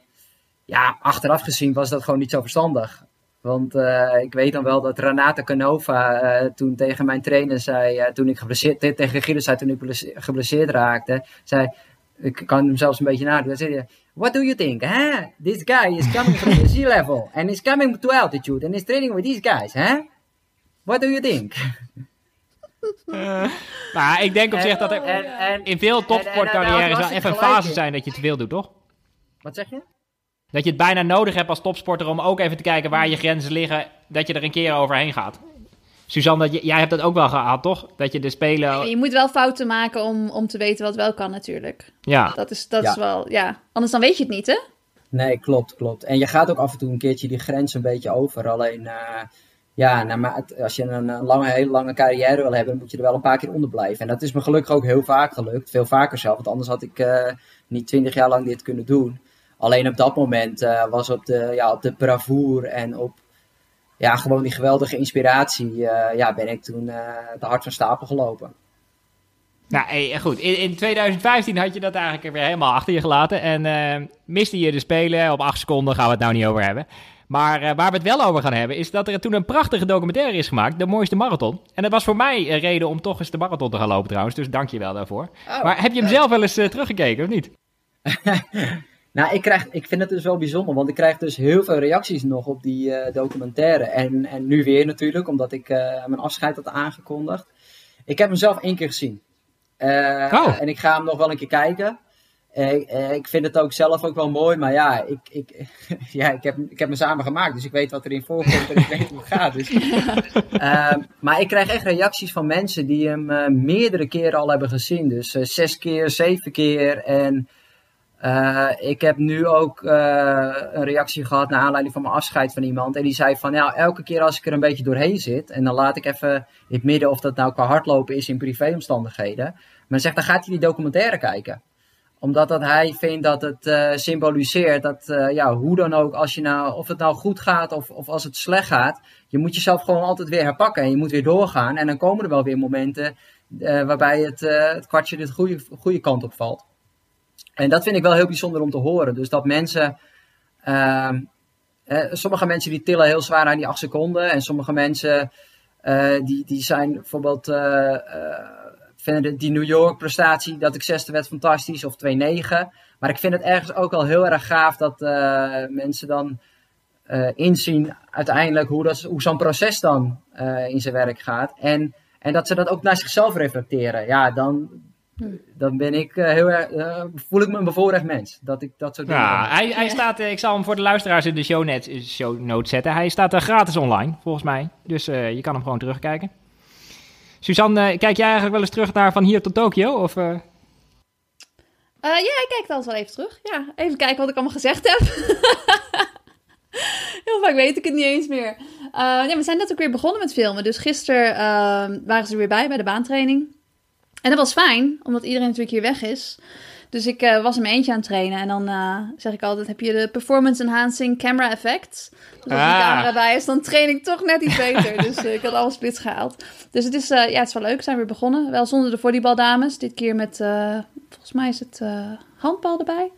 ja, achteraf gezien was dat gewoon niet zo verstandig. Want uh, ik weet dan wel dat Renata Canova uh, toen tegen mijn trainer zei, uh, toen ik geblesseerd, tegen Gilles zei toen ik geblesseerd raakte, zei, ik kan hem zelfs een beetje nadoen, zei hij, what do you think? Huh? This guy is coming from the sea level and is coming to altitude and is training with these guys, huh? What do you think? nou, ik denk op zich dat er en, en, in veel topsportcarrières wel even een fase zijn dat je te veel doet, toch? Wat zeg je? Dat je het bijna nodig hebt als topsporter om ook even te kijken waar je grenzen liggen, dat je er een keer overheen gaat. Suzanne, dat jij hebt dat ook wel gehad, toch? Dat je de spelen... Je moet wel fouten maken om, om te weten wat wel kan natuurlijk. Ja. Dat is, dat ja. is wel, ja. Anders dan weet je het niet, hè? Nee, klopt, klopt. En je gaat ook af en toe een keertje die grens een beetje over. Alleen, uh, ja, nou, als je een, een lange, hele lange carrière wil hebben, dan moet je er wel een paar keer onder blijven. En dat is me gelukkig ook heel vaak gelukt. Veel vaker zelf, want anders had ik uh, niet twintig jaar lang dit kunnen doen. Alleen op dat moment uh, was op de, ja, op de bravoure en op ja, gewoon die geweldige inspiratie, ja, ben ik toen de hart van stapel gelopen. Nou, hey, goed. In, in, 2015 had je dat eigenlijk weer helemaal achter je gelaten. En uh, miste je de Spelen. Op acht seconden gaan we het nou niet over hebben. Maar uh, waar we het wel over gaan hebben, is dat er toen een prachtige documentaire is gemaakt. De mooiste marathon. En dat was voor mij een reden om toch eens de marathon te gaan lopen trouwens. Dus dank je wel daarvoor. Oh, maar heb je hem zelf wel eens uh, teruggekeken, of niet? nou, ik, krijg, ik vind het dus wel bijzonder. Want ik krijg dus heel veel reacties nog op die documentaire. En, en nu weer natuurlijk, omdat ik mijn afscheid had aangekondigd. Ik heb hem zelf één keer gezien. Uh, oh. En ik ga hem nog wel een keer kijken. Ik vind het ook zelf ook wel mooi, maar ja, ik, ik, ja, ik, heb, ik heb me samen gemaakt, dus ik weet wat erin voorkomt en ik weet hoe het gaat. Dus. Uh, maar ik krijg echt reacties van mensen die hem meerdere keren al hebben gezien. Dus zes keer, zeven keer. En ik heb nu ook een reactie gehad naar aanleiding van mijn afscheid van iemand. En die zei van, ja, elke keer als ik er een beetje doorheen zit, en dan laat ik even in het midden of dat nou qua hardlopen is in privéomstandigheden. Maar zegt, dan gaat hij die documentaire kijken. Omdat dat hij vindt dat het uh, symboliseert dat, ja, hoe dan ook, als je nou, of het nou goed gaat of, of als het slecht gaat, je moet jezelf gewoon altijd weer herpakken en je moet weer doorgaan. En dan komen er wel weer momenten waarbij het, het kwartje de goede, goede kant op valt. En dat vind ik wel heel bijzonder om te horen. Dus dat mensen, ehm, sommige mensen die tillen heel zwaar aan die acht seconden en sommige mensen die, die zijn bijvoorbeeld vinden die New York prestatie, dat ik zesde werd fantastisch, of 2-9. Maar ik vind het ergens ook wel heel erg gaaf dat mensen dan inzien uiteindelijk hoe, dat, hoe zo'n proces dan in zijn werk gaat. En, en dat ze dat ook naar zichzelf reflecteren. Ja, dan, dan ben ik heel erg, voel ik me een bevoorrecht mens. Dat ik dat soort ja, hij, hij staat, ik zal hem voor de luisteraars in de show, net, show notes zetten. Hij staat gratis online, volgens mij. Dus je kan hem gewoon terugkijken. Suzanne, kijk jij eigenlijk wel eens terug naar van hier tot Tokio? Of, uh... Uh, ja, ik kijk altijd wel even terug. Ja, even kijken wat ik allemaal gezegd heb. Heel vaak weet ik het niet eens meer. Uh, ja, we zijn net ook weer begonnen met filmen. Dus gisteren waren ze er weer bij, bij de baantraining. En dat was fijn, omdat iedereen natuurlijk hier weg is. Dus ik uh, was in mijn eentje aan het trainen. En dan uh, zeg ik altijd, heb je de Performance Enhancing Camera Effect. Dus als ah. een camera bij is, dan train ik toch net iets beter. dus uh, ik had alle splits gehaald. Dus het is, ja, het is wel leuk. We zijn weer begonnen. Wel zonder de volleybaldames. Dit keer met, volgens mij is het handbal erbij.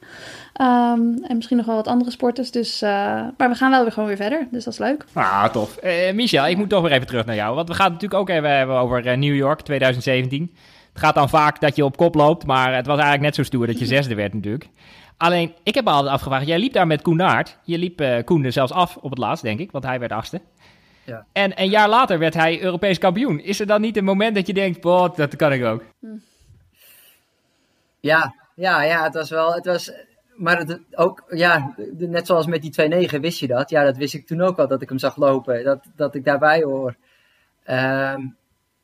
Um, en misschien nog wel wat andere sporters. Dus, maar we gaan wel weer gewoon weer verder. Dus dat is leuk. Ah, tof. Michel, ik moet toch weer even terug naar jou. Want we gaan het natuurlijk ook even hebben over New York 2017. Het gaat dan vaak dat je op kop loopt, maar het was eigenlijk net zo stoer dat je zesde werd natuurlijk. Alleen, ik heb me altijd afgevraagd, jij liep daar met Koen Naert. Je liep uh, Koen er zelfs af op het laatst, denk ik, want hij werd achtste. Ja. En een jaar later werd hij Europees kampioen. Is er dan niet een moment dat je denkt, boh, dat kan ik ook? Ja, ja, ja, het was wel, het was, maar het, ook, ja, net zoals met die 2-9 wist je dat. Ja, dat wist ik toen ook al, dat ik hem zag lopen, dat, dat ik daarbij hoor. Um,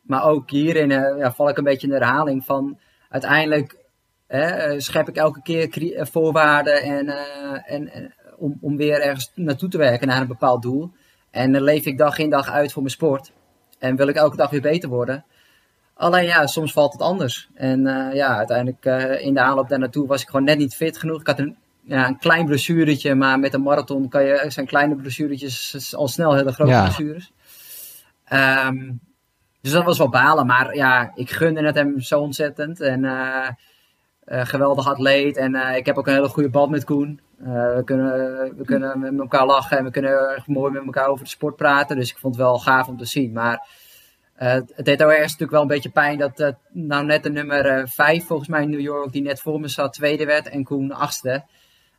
maar ook hierin uh, ja, val ik een beetje in de herhaling van uiteindelijk uh, schep ik elke keer eh, voorwaarden en, en, om, om weer ergens naartoe te werken naar een bepaald doel. En dan leef ik dag in dag uit voor mijn sport. En wil ik elke dag weer beter worden. Alleen ja, soms valt het anders. En ja, uiteindelijk in de aanloop daar naartoe was ik gewoon net niet fit genoeg. Ik had een, ja, een klein blessuretje, maar met een marathon kan je, zijn kleine blessuretjes al snel hele grote ja. blessures. Um, dus dat was wel balen. Maar ja, ik gunde het hem zo ontzettend. En uh, uh, geweldig atleet. En uh, ik heb ook een hele goede band met Koen. we, kunnen, we kunnen met elkaar lachen en we kunnen erg mooi met elkaar over de sport praten. Dus ik vond het wel gaaf om te zien. Maar het deed ook ergens natuurlijk wel een beetje pijn dat nou net de nummer 5 volgens mij in New York, die net voor me zat, tweede werd en Koen achtste.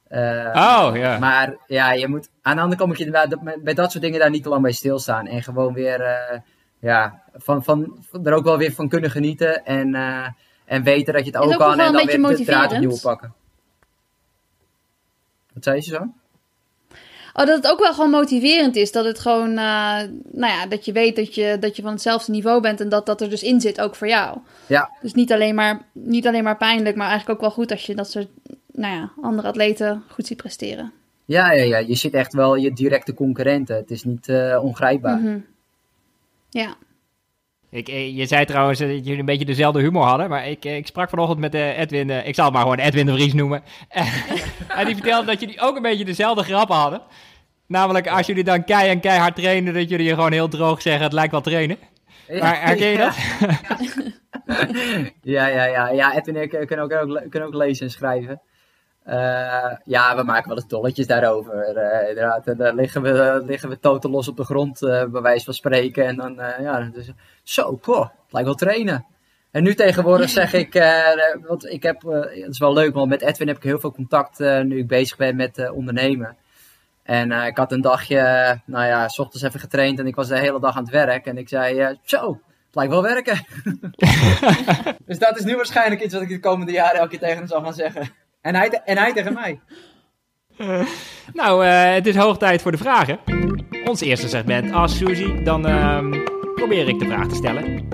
oh, ja. Maar ja, je moet, aan de andere kant moet je bij dat soort dingen daar niet te lang bij stilstaan. En gewoon weer ja, van, van, er ook wel weer van kunnen genieten. En, uh, en weten dat je het ook, kan. En dan weer de draad opnieuw pakken. Wat zei je zo? Oh, dat het ook wel gewoon motiverend is. Dat het gewoon, uh, nou ja, dat je weet dat je, dat je van hetzelfde niveau bent. En dat dat er dus in zit, ook voor jou. Ja. Dus niet alleen maar, niet alleen maar pijnlijk, maar eigenlijk ook wel goed als je dat soort, nou ja, andere atleten goed ziet presteren. Ja, ja, ja. Je ziet echt wel je directe concurrenten. Het is niet uh, ongrijpbaar. Mm -hmm. Ja. Ik, eh, je zei trouwens dat jullie een beetje dezelfde humor hadden, maar ik, eh, ik sprak vanochtend met uh, Edwin, ik zal het maar gewoon Edwin de Vries noemen. en die vertelde dat jullie ook een beetje dezelfde grappen hadden. Namelijk, als jullie dan kei en keihard trainen, dat jullie je gewoon heel droog zeggen, het lijkt wel trainen. Maar herken je dat? ja, ja, ja. Ja, Edwin en ik eh, kunnen ook, ook, kunnen ook lezen en schrijven. Uh, ja, we maken wel eens dolletjes daarover. Uh, inderdaad, en dan liggen we, liggen we totaal los op de grond, uh, bij wijze van spreken. En dan, ja, dus, zo, poh, het lijkt wel trainen. En nu tegenwoordig zeg ik, want ik heb, het is wel leuk, want met Edwin heb ik heel veel contact nu ik bezig ben met ondernemen. En ik had een dagje, nou ja, s ochtends even getraind en ik was de hele dag aan het werk. En ik zei, zo, het lijkt wel werken. dus dat is nu waarschijnlijk iets wat ik de komende jaren elke keer tegen hem zal gaan zeggen. En hij, en hij tegen mij. nou, uh, het is hoog tijd voor de vragen. Ons eerste segment, als Suzy, dan uh, probeer ik de vraag te stellen.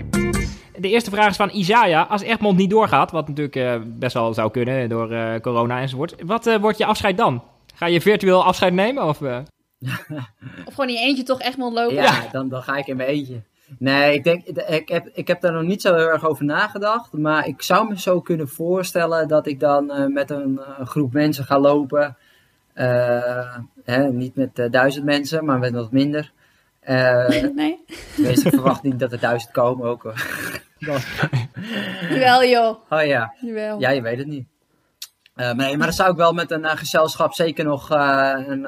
De eerste vraag is van Isaiah. Als Egmond niet doorgaat, wat natuurlijk uh, best wel zou kunnen door uh, corona enzovoort. Wat wordt je afscheid dan? Ga je virtueel afscheid nemen? Of, of gewoon in je eentje toch Egmond lopen? Ja, Dan, dan ga ik in mijn eentje. Nee, ik, denk, ik, heb, ik heb daar nog niet zo heel erg over nagedacht. Maar ik zou me zo kunnen voorstellen dat ik dan uh, met een, een, groep mensen ga lopen. Uh, hè, niet met duizend mensen, maar met wat minder. nee. Tenminste, ik verwacht niet dat er duizend komen ook. Jawel joh. Oh ja. Jawel. Ja, je weet het niet. Uh, nee, maar dan zou ik wel met een uh, gezelschap zeker nog uh, een,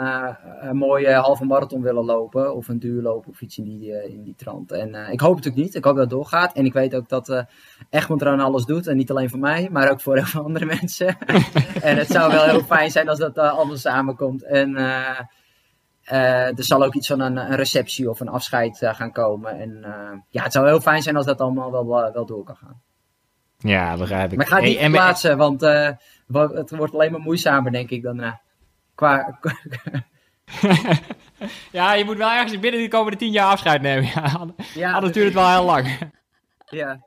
een, mooie halve marathon willen lopen. Of een duurloop of iets in die, in die trant. En ik hoop het natuurlijk niet. Ik hoop dat het doorgaat. En ik weet ook dat Egmond er aan alles doet. En niet alleen voor mij, maar ook voor heel veel andere mensen. en het zou wel heel fijn zijn als dat allemaal samenkomt. En er zal ook iets van een, een receptie of een afscheid gaan komen. En ja, het zou heel fijn zijn als dat allemaal wel, wel door kan gaan. Ja, begrijp ik. Maar ik ga het niet hey, plaatsen, want het wordt alleen maar moeizamer, denk ik, dan uh, qua... ja, je moet wel ergens binnen de komende tien jaar afscheid nemen. Ja, ja anders duurt het wel heel lang. ja.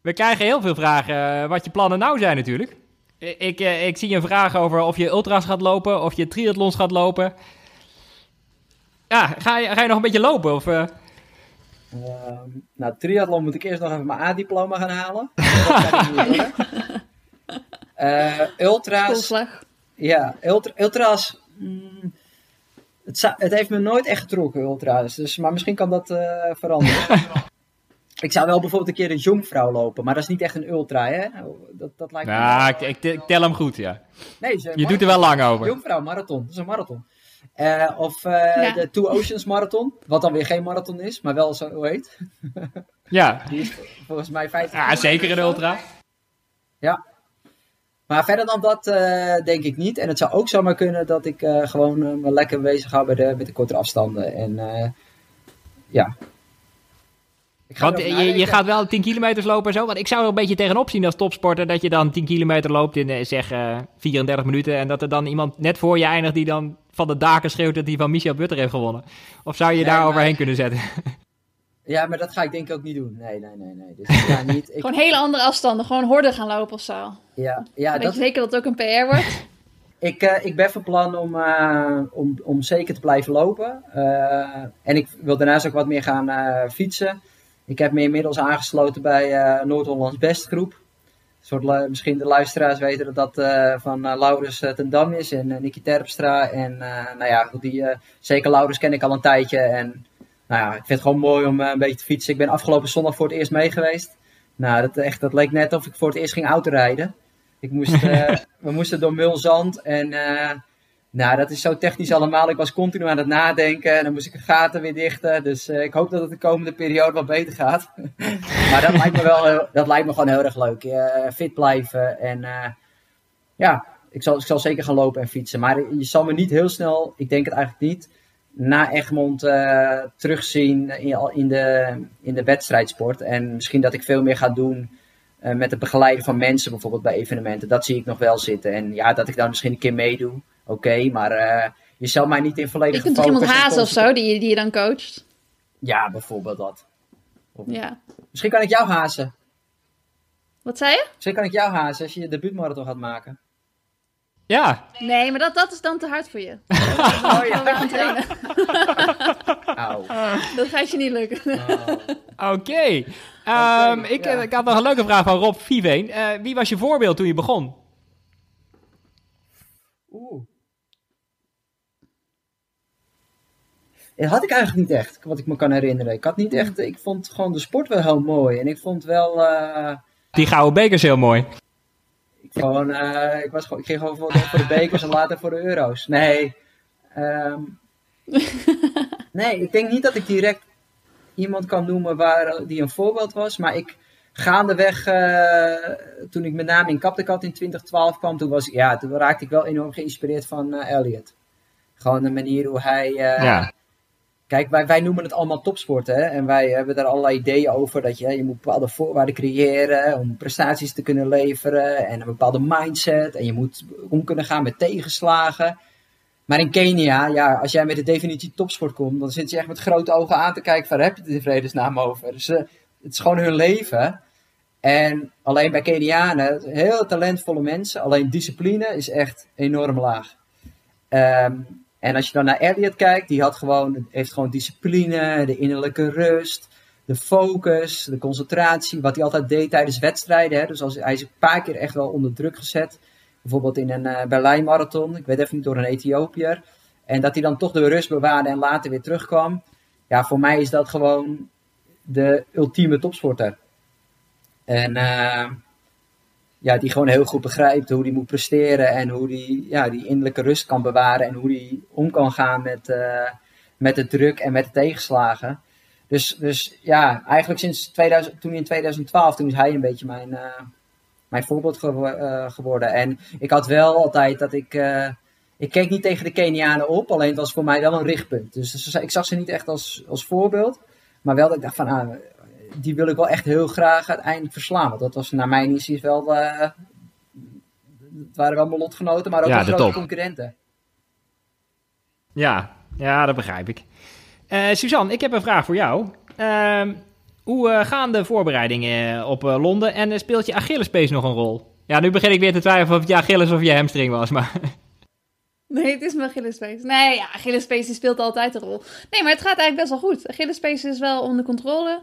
We krijgen heel veel vragen wat je plannen nou zijn natuurlijk. Ik, ik zie een vraag over of je ultras gaat lopen, of je triathlons gaat lopen. Ja, ga je, ga je nog een beetje lopen? Of, uh... uh, nou, triathlon moet ik eerst nog even mijn A-diploma gaan halen. Uh, ultra's. Ja, ultra, ultra's. Mm, het, het, heeft me nooit echt getrokken, ultra's. Dus, maar misschien kan dat uh, veranderen. ik zou wel bijvoorbeeld een keer een jongvrouw lopen, maar dat is niet echt een ultra, hè? Dat, dat lijkt ja, ik, ik, ik, tel hem goed, ja. Nee, je marathon, doet er wel lang over. Jongvrouw marathon, dat is een marathon. Uh, of ja. de Two Oceans Marathon, wat dan weer geen marathon is, maar wel zo heet. ja. Die is volgens mij 50 Ja, zeker een ultra. Ja, maar verder dan dat uh, denk ik niet. En het zou ook zomaar kunnen dat ik uh, gewoon uh, me lekker bezig hou bij de, met de korte afstanden. En ja. Want je, je, gaat wel 10 kilometer lopen en zo. Want ik zou er een beetje tegenop zien als topsporter dat je dan 10 kilometer loopt in zeg 34 minuten. En dat er dan iemand net voor je eindigt die dan van de daken schreeuwt dat hij van Michel Butter heeft gewonnen. Of zou je nee, daar overheen kunnen zetten? Ja, maar dat ga ik denk ik ook niet doen. Nee, nee, nee. nee. Dus ik ga niet, ik... gewoon hele andere afstanden. Gewoon horden gaan lopen of zo. Ja, ja. Weet dat... je zeker dat het ook een PR wordt? ik, uh, ik ben van plan om, uh, om, om zeker te blijven lopen. Uh, en ik wil daarnaast ook wat meer gaan fietsen. Ik heb me inmiddels aangesloten bij Noord-Hollands Bestgroep. Soort, misschien de luisteraars weten dat dat van Laurens ten Dam is en Nicky Terpstra. En nou ja, goed, die, zeker Laurens ken ik al een tijdje. En nou ja, ik vind het gewoon mooi om een beetje te fietsen. Ik ben afgelopen zondag voor het eerst mee geweest. Nou, dat, echt, dat leek net of ik voor het eerst ging autorijden. Ik moest, uh, we moesten door Mulzand en nou, dat is zo technisch allemaal. Ik was continu aan het nadenken en dan moest ik de gaten weer dichten. Dus uh, ik hoop dat het de komende periode wat beter gaat. maar dat lijkt me wel, dat lijkt me gewoon heel erg leuk. fit blijven en ja, ik zal, ik zal zeker gaan lopen en fietsen. Maar je zal me niet heel snel, ik denk het eigenlijk niet, na Egmond uh, terugzien in, in, de, in de wedstrijdsport. En misschien dat ik veel meer ga doen uh, met het begeleiden van mensen, bijvoorbeeld bij evenementen. Dat zie ik nog wel zitten. En ja, dat ik dan misschien een keer meedoe. Oké, okay, maar uh, je zal mij niet in volledig. Je kunt toch iemand hazen of zo die, die je dan coacht? Ja, bijvoorbeeld dat. Ja. Misschien kan ik jou hazen. Wat zei je? Misschien kan ik jou hazen als je je debuutmarathon gaat maken. Ja. Nee, maar dat, dat is dan te hard voor je. oh ja. gaan trainen. Auw. Dat gaat je niet lukken. Oh. Oké. Okay. Um, okay, ik, ja. ik had nog een leuke vraag van Rob Viveen. Uh, wie was je voorbeeld toen je begon? Oeh. had ik eigenlijk niet echt, wat ik me kan herinneren. Ik had niet echt, ik vond gewoon de sport wel heel mooi. En ik vond wel... eh, Die gouden beker is heel mooi. Ik, gewoon, eh, ik, was gewoon, ik ging gewoon voor de, voor de bekers en later voor de euro's. Nee. ehm, nee, ik denk niet dat ik direct iemand kan noemen waar, die een voorbeeld was. Maar ik gaandeweg, eh, toen ik met name in Kaptekat in 2012 kwam, toen, was, ja, toen raakte ik wel enorm geïnspireerd van eh, Elliot. Gewoon de manier hoe hij... eh, Ja. Kijk, wij, wij noemen het allemaal topsport, hè. En wij hebben daar allerlei ideeën over. Dat je, je moet bepaalde voorwaarden creëren om prestaties te kunnen leveren. En een bepaalde mindset. En je moet om kunnen gaan met tegenslagen. Maar in Kenia, ja, als jij met de definitie topsport komt, dan zit je echt met grote ogen aan te kijken van, heb je het in vredesnaam over? Dus, eh, het is gewoon hun leven. En alleen bij Kenianen, heel talentvolle mensen, alleen discipline is echt enorm laag. Ehm, en als je dan naar Elliot kijkt, die had gewoon, heeft gewoon discipline, de innerlijke rust, de focus, de concentratie. Wat hij altijd deed tijdens wedstrijden. Hè. Dus als, hij is een paar keer echt wel onder druk gezet. Bijvoorbeeld in een eh Berlijn marathon, ik weet even niet, door een Ethiopiër. En dat hij dan toch de rust bewaarde en later weer terugkwam. Ja, voor mij is dat gewoon de ultieme topsporter. En eh, ja, die gewoon heel goed begrijpt hoe die moet presteren en hoe die ja, die innerlijke rust kan bewaren en hoe die om kan gaan met, eh, met de druk en met de tegenslagen. Dus, dus ja, eigenlijk sinds 2000, toen in 2012, toen is hij een beetje mijn, eh, mijn voorbeeld eh, geworden. En ik had wel altijd dat ik, ik keek niet tegen de Kenianen op, alleen het was voor mij wel een richtpunt. Dus, dus ik zag ze niet echt als, als voorbeeld, maar wel dat ik dacht van, ah, die wil ik wel echt heel graag uiteindelijk verslaan. Want dat was naar mijn inziens wel, eh, het waren wel mijn lotgenoten, maar ook Ja, wel de grote top. concurrenten. Ja, ja, dat begrijp ik. Eh Suzanne, ik heb een vraag voor jou. Ehm, hoe eh, gaan de voorbereidingen op eh, Londen en speelt je Achillespees nog een rol? Ja, nu begin ik weer te twijfelen of het je Achilles of je hamstring was, maar... Nee, het is mijn Achillespees. Nee, ja, Achillespees die speelt altijd een rol. Nee, maar het gaat eigenlijk best wel goed. Achillespees is wel onder controle.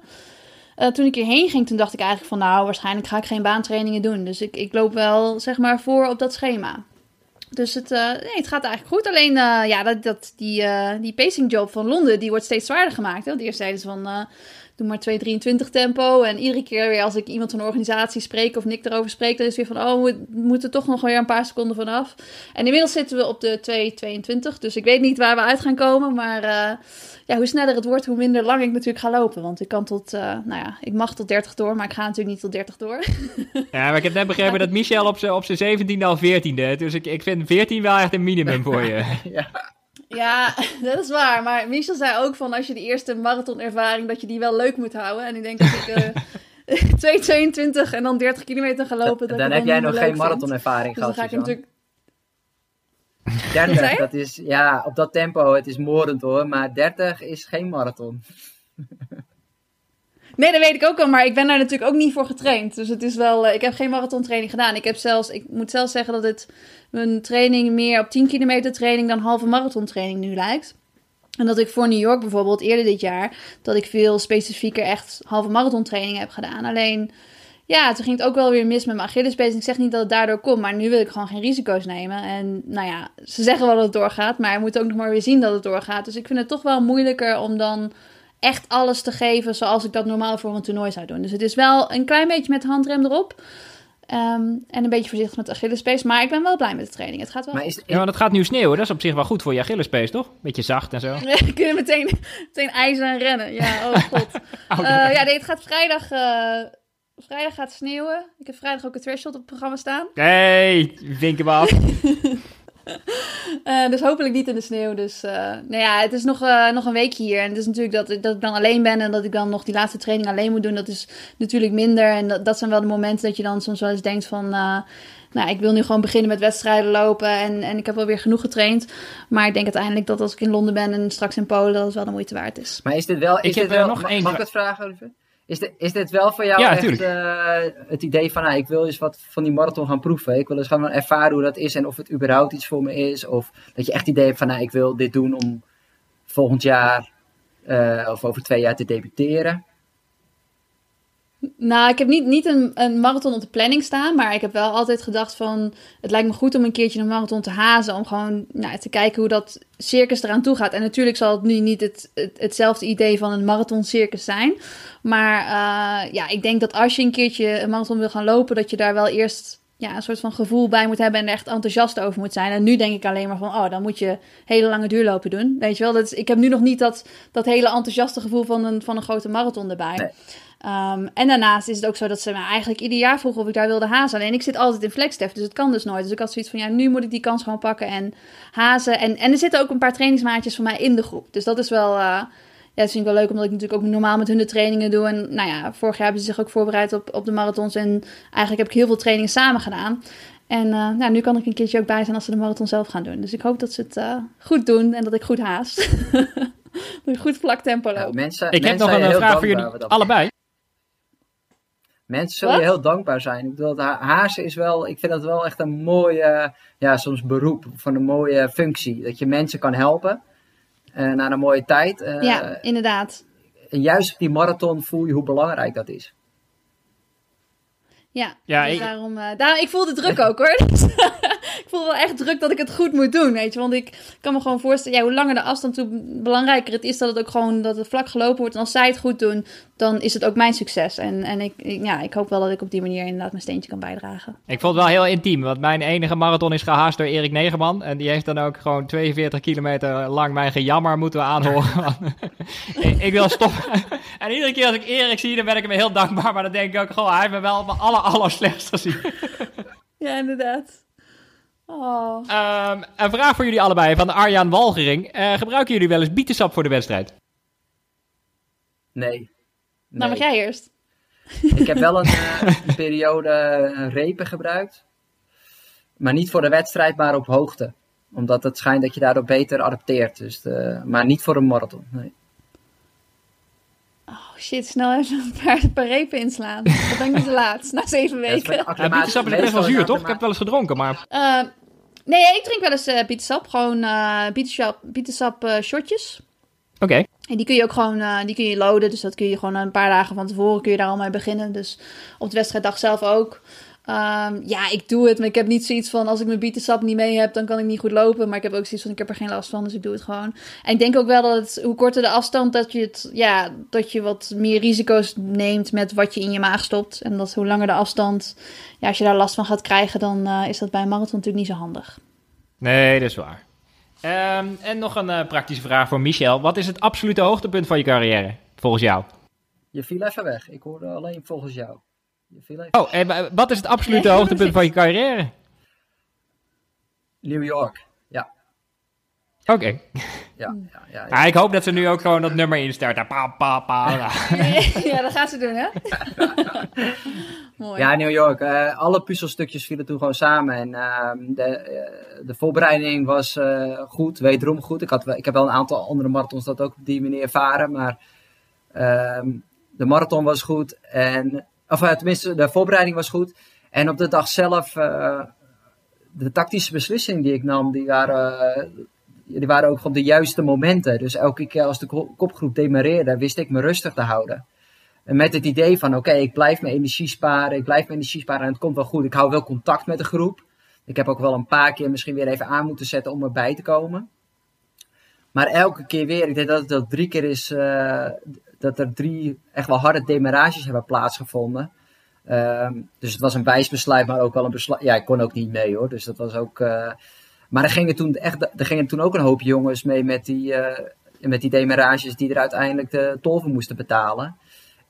Eh, toen ik hierheen ging, toen dacht ik eigenlijk van... nou, waarschijnlijk ga ik geen baantrainingen doen. Dus ik, ik loop wel, zeg maar, voor op dat schema. Dus het, eh, nee, het gaat eigenlijk goed. Alleen, eh, ja, dat, dat, die, eh, die pacing job van Londen, die wordt steeds zwaarder gemaakt. Hè? Want eerst zeiden ze van... Doe maar 2,23 tempo. En iedere keer weer als ik iemand van de organisatie spreek of Nick erover spreek, dan is het weer van, oh, we moeten toch nog weer een paar seconden vanaf. En inmiddels zitten we op de 2,22. Dus ik weet niet waar we uit gaan komen. Maar eh, ja, hoe sneller het wordt, hoe minder lang ik natuurlijk ga lopen. Want ik kan tot, eh, nou ja, ik mag tot 30 door, maar ik ga natuurlijk niet tot 30 door. Ja, maar ik heb net begrepen dat Michel op zijn op zijn 17e al 14e. Dus ik, ik vind 14 wel echt een minimum voor je. Ja, dat is waar. Maar Michel zei ook van als je de eerste marathonervaring, dat je die wel leuk moet houden. En ik denk dat ik eh 2,22 en dan 30 kilometer ga lopen. dat dan ik heb jij nog geen marathonervaring Dus dan gehad, ga ik natuurlijk... 30, zei je? dat is, ja, op dat tempo, het is moordend hoor, maar 30 is geen marathon. Nee, dat weet ik ook wel, maar ik ben daar natuurlijk ook niet voor getraind. Dus het is wel, eh, ik heb geen marathontraining gedaan. Ik heb zelfs, ik moet zelfs zeggen dat het mijn training meer op 10 kilometer training dan halve marathontraining nu lijkt. En dat ik voor New York bijvoorbeeld eerder dit jaar, dat ik veel specifieker echt halve marathontraining heb gedaan. Alleen, ja, toen ging het ook wel weer mis met mijn Achillespees. Ik zeg niet dat het daardoor komt, maar nu wil ik gewoon geen risico's nemen. En nou ja, ze zeggen wel dat het doorgaat, maar je moet ook nog maar weer zien dat het doorgaat. Dus ik vind het toch wel moeilijker om dan echt alles te geven zoals ik dat normaal voor een toernooi zou doen. Dus het is wel een klein beetje met de handrem erop. Ehm, en een beetje voorzichtig met de Achillespees. Maar ik ben wel blij met de training. Het gaat wel Maar is, Ja, want het gaat nu sneeuwen. Dat is op zich wel goed voor je Achillespees, toch? Beetje zacht en zo. We kunnen meteen, meteen ijzer en rennen. Ja, oh god. Oh, Eh, ja, nee, het gaat vrijdag... eh, vrijdag gaat sneeuwen. Ik heb vrijdag ook een threshold op het programma staan. Hey, vinken we af. Eh, dus hopelijk niet in de sneeuw. Dus eh, nou ja, het is nog, eh, nog een weekje hier. En het is natuurlijk dat, ik- dat ik dan alleen ben en dat ik dan nog die laatste training alleen moet doen. Dat is natuurlijk minder. En dat, dat zijn wel de momenten dat je dan soms wel eens denkt van... eh, nou, ik wil nu gewoon beginnen met wedstrijden lopen. En, en ik heb wel weer genoeg getraind. Maar ik denk uiteindelijk dat als ik in Londen ben en straks in Polen... dat het wel de moeite waard is. maar is dit wel, is Ik heb, dit wel nog één mag ik het vragen, Oliver? Is dit, is dit wel voor jou Ja, echt eh, het idee van, nou, ik wil eens wat van die marathon gaan proeven. Ik wil eens gewoon ervaren hoe dat is en of het überhaupt iets voor me is. Of dat je echt het idee hebt van, nou, ik wil dit doen om volgend jaar eh, of over twee jaar te debuteren. Nou, ik heb niet, niet een, een marathon op de planning staan, maar ik heb wel altijd gedacht van... Het lijkt me goed om een keertje een marathon te hazen, om gewoon nou, te kijken hoe dat circus eraan toe gaat. En natuurlijk zal het nu niet het, hetzelfde idee van een marathon circus zijn. Maar uh, ja, ik denk dat als je een keertje een marathon wil gaan lopen, dat je daar wel eerst ja, een soort van gevoel bij moet hebben en er echt enthousiast over moet zijn. En nu denk ik alleen maar van, oh, dan moet je hele lange duurlopen doen. Weet je wel, dat is, ik heb nu nog niet dat, dat hele enthousiaste gevoel van een, van een grote marathon erbij. Um, en daarnaast is het ook zo dat ze me eigenlijk ieder jaar vroegen of ik daar wilde hazen. Alleen ik zit altijd in flexdef, dus het kan dus nooit. Dus ik had zoiets van, ja, nu moet ik die kans gewoon pakken en hazen. En, en er zitten ook een paar trainingsmaatjes van mij in de groep. Dus dat is wel, uh, ja, dat vind ik wel leuk, omdat ik natuurlijk ook normaal met hun de trainingen doe. En nou ja, vorig jaar hebben ze zich ook voorbereid op, op de marathons. En eigenlijk heb ik heel veel trainingen samen gedaan. En uh, nou, nu kan ik een keertje ook bij zijn als ze de marathon zelf gaan doen. Dus ik hoop dat ze het uh, goed doen en dat ik goed haast. dat ik goed vlak tempo loop. Ja, mensen, ik mensen heb nog een vraag voor jullie allebei. Mensen zullen je heel dankbaar zijn. Ik bedoel, hazen is wel, ik vind dat wel echt een mooie, ja, soms beroep van een mooie functie. Dat je mensen kan helpen uh, naar een mooie tijd. Uh, ja, inderdaad. En juist op die marathon voel je hoe belangrijk dat is. Ja, ja dus ik... daarom, uh, daar, ik voel de druk ook hoor. ik voel wel echt druk dat ik het goed moet doen, weet je. Want ik kan me gewoon voorstellen, ja, hoe langer de afstand, hoe belangrijker het is dat het ook gewoon, dat het vlak gelopen wordt. En als zij het goed doen, dan is het ook mijn succes. En, en ik, ja, ik hoop wel dat ik op die manier inderdaad mijn steentje kan bijdragen. Ik vond het wel heel intiem, want mijn enige marathon is gehaast door Erik Negerman. En die heeft dan ook gewoon 42 kilometer lang mijn gejammer moeten we aanhoren. ik, wil stoppen. en iedere keer als ik Erik zie, dan ben ik hem heel dankbaar. Maar dan denk ik ook gewoon, hij heeft me wel op mijn aller, aller slechtst gezien. ja, inderdaad. Oh. Um, een vraag voor jullie allebei van Arjan Walgering. Uh, gebruiken jullie wel eens bietensap voor de wedstrijd? Nee. nee. Nou, mag jij eerst. Ik heb wel een, uh, periode uh, repen gebruikt. Maar niet voor de wedstrijd, maar op hoogte. Omdat het schijnt dat je daardoor beter adapteert. Dus de, maar niet voor een marathon. Nee. Oh shit, snel even een paar, een paar repen inslaan. Dat ben ik niet te laat, na zeven weken. Ja, bietensap is best wel zuur, toch? Ik heb het wel eens gedronken, maar... Uh, nee, ik drink wel eens uh, bietensap. Gewoon uh, bietensap, bietensap uh, shotjes. Oké. En die kun je ook gewoon, uh, die kun je loaden. Dus dat kun je gewoon een paar dagen van tevoren kun je daar al mee beginnen. Dus op de wedstrijddag zelf ook. Um, ja, ik doe het, maar ik heb niet zoiets van als ik mijn bietensap niet mee heb, dan kan ik niet goed lopen. Maar ik heb ook zoiets van ik heb er geen last van, dus ik doe het gewoon. En ik denk ook wel dat het, hoe korter de afstand, dat je het, ja, dat je wat meer risico's neemt met wat je in je maag stopt. En dat hoe langer de afstand, ja, als je daar last van gaat krijgen, dan uh, is dat bij een marathon natuurlijk niet zo handig. Nee, dat is waar. Um, en nog een uh, praktische vraag voor Michel. Wat is het absolute hoogtepunt van je carrière, volgens jou? Je viel even weg. Ik hoorde alleen volgens jou. Oh, en wat is het absolute hoogtepunt van je carrière? New York, ja. Oké. Ja, ja, ja, ja. ik hoop dat ze nu ook gewoon dat nummer instarten. Pa, pa, pa. ja, dat gaat ze doen, hè? Mooi. Ja, New York. Uh, alle puzzelstukjes vielen toen gewoon samen. En uh, de, uh, de voorbereiding was uh, goed, wederom goed. Ik, had, ik heb wel een aantal andere marathons dat ook op die manier ervaren. Maar ehm, de marathon was goed. En of uh, tenminste, de voorbereiding was goed. En op de dag zelf, uh, de tactische beslissingen die ik nam, die waren, uh, die waren ook op de juiste momenten. Dus elke keer als de kopgroep demareerde, wist ik me rustig te houden. En met het idee van, oké, ik blijf mijn energie sparen, ik blijf mijn energie sparen en het komt wel goed. Ik hou wel contact met de groep. Ik heb ook wel een paar keer misschien weer even aan moeten zetten om erbij te komen. Maar elke keer weer, ik denk dat het al drie keer is, dat er drie echt wel harde demarages hebben plaatsgevonden. Um, dus het was een wijs besluit, maar ook wel een besluit. Ja, ik kon ook niet mee hoor. Dus dat was ook. Uh, maar er gingen, toen echt, er gingen toen ook een hoop jongens mee met die, uh, met die demarages die er uiteindelijk de tol voor moesten betalen.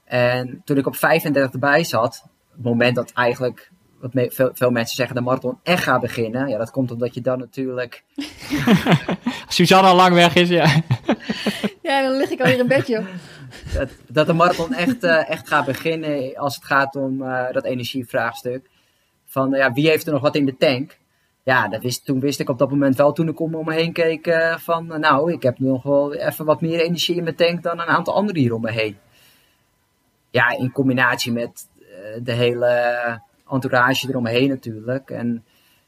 En toen ik op 35 erbij zat, het moment dat eigenlijk wat veel, veel, mensen zeggen de marathon echt gaat beginnen. Ja, dat komt omdat je dan natuurlijk. Suzanne al lang weg is, ja. ja, dan lig ik alweer in bedje dat, dat de marathon echt, uh, echt gaat beginnen als het gaat om uh, dat energievraagstuk. Van ja, wie heeft er nog wat in de tank? Ja, dat wist, toen wist ik op dat moment wel, toen ik om me heen keek, van nou, ik heb nog wel even wat meer energie in mijn tank dan een aantal anderen hier om me heen. Ja, in combinatie met de hele entourage eromheen natuurlijk. En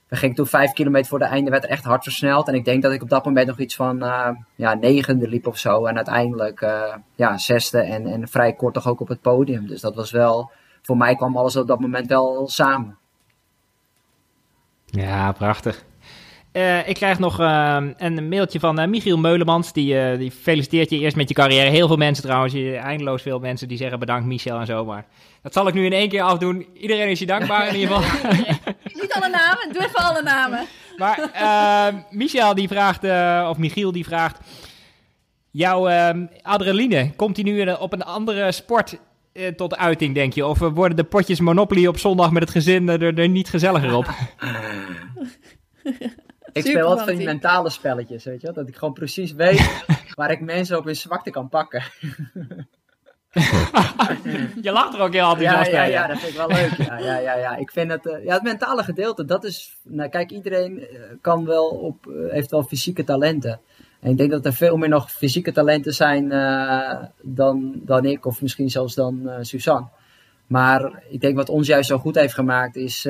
we gingen toen vijf kilometer voor de einde, werd er echt hard versneld. En ik denk dat ik op dat moment nog iets van uh, ja, negende liep of zo. En uiteindelijk uh, ja, zesde en, en vrij kort toch ook op het podium. Dus dat was wel, voor mij kwam alles op dat moment wel samen. Ja, prachtig. Uh, ik krijg nog uh, een mailtje van uh, Michiel Meulemans. Die, die feliciteert je eerst met je carrière. Heel veel mensen trouwens. Eindeloos veel mensen die zeggen bedankt Michel en zo. Maar dat zal ik nu in één keer afdoen. Iedereen is je dankbaar in ieder geval. Niet alle namen. Doe even alle namen. Maar Michel die vraagt, of Michiel die vraagt... Jouw ehm, adrenaline, komt die nu op een andere sport tot uiting, denk je? Of worden de potjes Monopoly op zondag met het gezin er, er niet gezelliger op? Ik speel wat van die mentale spelletjes, weet je wel? Dat ik gewoon precies weet waar ik mensen op hun zwakte kan pakken. je lacht er ook heel enthousiast ja, ja, ja, dat vind ik wel leuk. Ja, ja, ja, ja. Ik vind het, uh, ja, het mentale gedeelte, dat is, nou kijk, iedereen kan wel op, uh, heeft wel fysieke talenten. En ik denk dat er veel meer nog fysieke talenten zijn uh, dan, dan ik, of misschien zelfs dan Suzanne. Maar ik denk wat ons juist zo goed heeft gemaakt is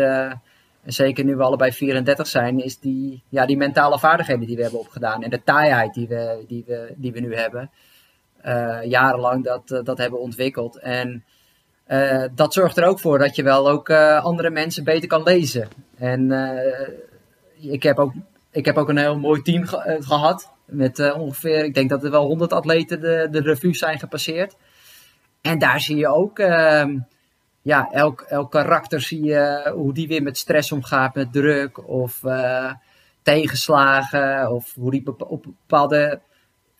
en zeker nu we allebei 34 zijn, is die, ja, die mentale vaardigheden die we hebben opgedaan. En de taaiheid die we, die we, die we nu hebben. Uh, jarenlang dat, uh, dat hebben ontwikkeld. En uh, dat zorgt er ook voor dat je wel ook andere mensen beter kan lezen. En ik, heb ook, ik heb ook een heel mooi team ge gehad. Met ongeveer, ik denk dat er wel 100 atleten de, de revue zijn gepasseerd. En daar zie je ook ehm, ja, elk, elk karakter zie je hoe die weer met stress omgaat, met druk of uh, tegenslagen. Of hoe die op bepaalde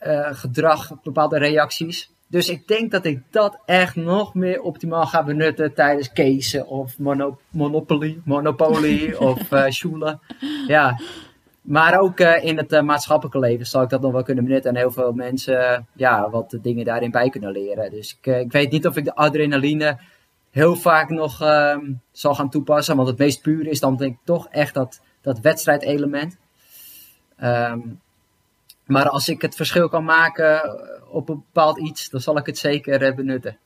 uh, gedrag, bepaalde reacties. Dus ik denk dat ik dat echt nog meer optimaal ga benutten tijdens casen of mono, Monopoly, Monopoly of uh. Ja. Maar ook uh, in het uh, maatschappelijke leven zal ik dat nog wel kunnen benutten. En heel veel mensen ja, wat dingen daarin bij kunnen leren. Dus ik, ik weet niet of ik de adrenaline heel vaak nog um, zal gaan toepassen. Want het meest puur is dan denk ik toch echt dat, dat wedstrijdelement. Um, maar als ik het verschil kan maken op een bepaald iets, dan zal ik het zeker uh, benutten.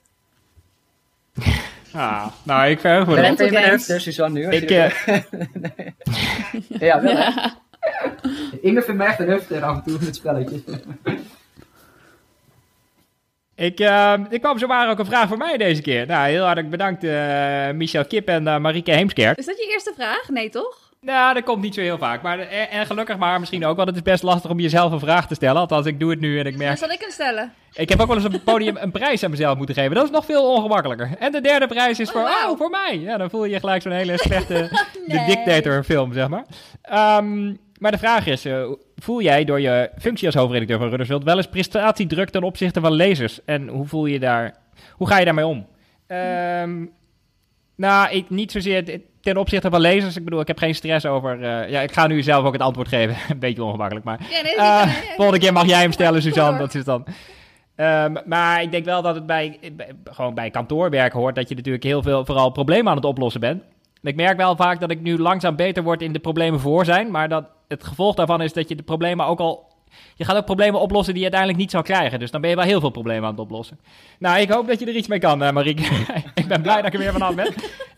Ah, nou, ik verheug me erop. Ben je Suzanne, nu? Ik, uh... nee. ja, wel ja. Inge een hufter af en toe met spelletjes. Ik, uh, ik kwam zomaar ook een vraag voor mij deze keer. Nou, heel hartelijk bedankt uh, Michel Kip en uh, Marieke Heemskerk. Is dat je eerste vraag? Nee, toch? Nou, dat komt niet zo heel vaak. Maar, en, gelukkig maar misschien ook, want het is best lastig om jezelf een vraag te stellen. Althans, ik doe het nu en ik merk... Dan zal ik hem stellen? Ik heb ook wel eens op het podium een prijs aan mezelf moeten geven. Dat is nog veel ongemakkelijker. En de derde prijs is oh, voor, wow. oh, voor mij. Ja, dan voel je je gelijk zo'n hele slechte nee. The Dictator film, zeg maar. Um, maar de vraag is, uh, voel jij door je functie als hoofdredacteur van Ruddersveld wel eens prestatiedruk ten opzichte van lezers? En hoe voel je daar, hoe ga je daarmee om? Um, nou, ik, niet zozeer ten opzichte van lezers. Ik bedoel, ik heb geen stress over. Uh, ja, ik ga nu zelf ook het antwoord geven. Een beetje ongemakkelijk, maar. Ja, nee, uh, volgende keer mag jij hem stellen, Suzanne. Dat is dan. Um, maar ik denk wel dat het bij, bij, gewoon bij kantoorwerk hoort dat je natuurlijk heel veel, vooral problemen aan het oplossen bent. ik merk wel vaak dat ik nu langzaam beter word in de problemen voor zijn, maar dat het gevolg daarvan is dat je de problemen ook al. Je gaat ook problemen oplossen die je uiteindelijk niet zou krijgen. Dus dan ben je wel heel veel problemen aan het oplossen. Nou, ik hoop dat je er iets mee kan, uh, Marieke. ik ben blij dat ik er weer vanaf ben.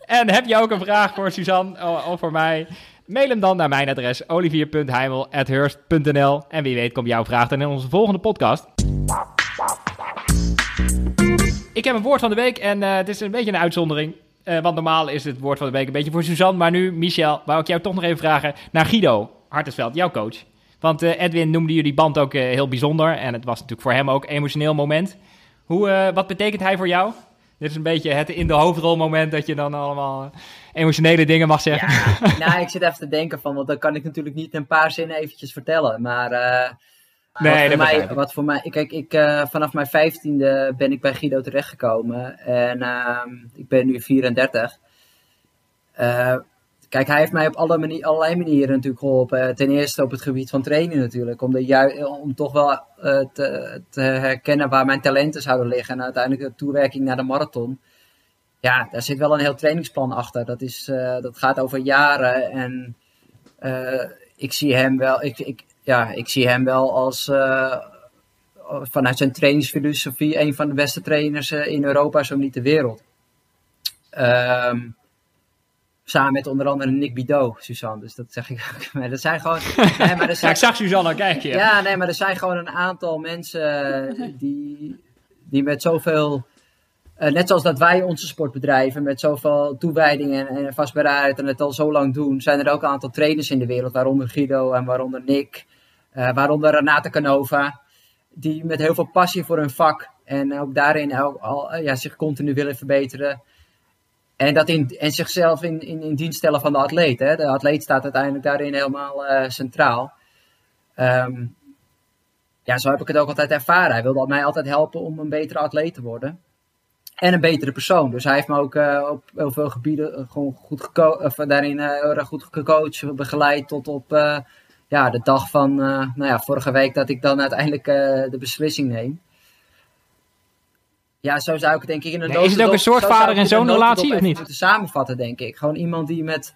En heb je ook een vraag voor Suzanne of voor mij? Mail hem dan naar mijn adres olivier.heimel.hurst.nl En wie weet komt jouw vraag dan in onze volgende podcast. Ik heb een woord van de week en uh, het is een beetje een uitzondering. Uh, want normaal is het woord van de week een beetje voor Suzanne. Maar nu, Michel, wou ik jou toch nog even vragen naar Guido. Hartensveld, jouw coach. Want uh, Edwin noemde jullie band ook uh, heel bijzonder. En het was natuurlijk voor hem ook een emotioneel moment. Hoe, uh, wat betekent hij voor jou? Dit is een beetje het in de hoofdrol moment dat je dan allemaal emotionele dingen mag zeggen. Ja, nou, ik zit even te denken van, want dan kan ik natuurlijk niet in een paar zinnen eventjes vertellen. Maar nee, wat, voor mij, wat voor mij, kijk, ik, vanaf mijn vijftiende ben ik bij Guido terechtgekomen. En ehm, ik ben nu 34. Kijk, hij heeft mij op alle allerlei manieren natuurlijk geholpen. Ten eerste op het gebied van training natuurlijk. Om, de om toch wel uh, te, herkennen waar mijn talenten zouden liggen. En uiteindelijk de toewerking naar de marathon. Ja, daar zit wel een heel trainingsplan achter. Dat, is, dat gaat over jaren. En ik zie hem wel, ik, ik, ja, ik zie hem wel als vanuit zijn trainingsfilosofie een van de beste trainers in Europa, zo niet de wereld. Um, Samen met onder andere Nick Bidot, Suzanne. Dus dat zeg ik ook. Maar dat zijn gewoon. Nee, maar er Ja, zijn, ik zag Suzanne al kijken. Ja. ja, nee, maar er zijn gewoon een aantal mensen die, die met zoveel. eh, net zoals dat wij onze sportbedrijven met zoveel toewijding en, en vastberadenheid en het al zo lang doen, zijn er ook een aantal trainers in de wereld, waaronder Guido en waaronder Nick, eh, waaronder Renate Canova, die met heel veel passie voor hun vak en ook daarin ook al, eh, ja, zich continu willen verbeteren. En, dat in, en zichzelf in, in, in dienst stellen van de atleet. Hè. De atleet staat uiteindelijk daarin helemaal eh, centraal. Ehm, ja, zo heb ik het ook altijd ervaren. Hij wilde mij altijd helpen om een betere atleet te worden. En een betere persoon. Dus hij heeft me ook eh, op heel veel gebieden eh, gewoon goed of daarin goed gecoacht, begeleid tot op ja, de dag van nou ja, vorige week dat ik dan uiteindelijk de beslissing neem. Ja, zo zou ik het denk ik in een Nee, is het ook een soort zo zou vader- ik en het in een zoon relatie, notendop of niet? moeten samenvatten, denk ik. Gewoon iemand die met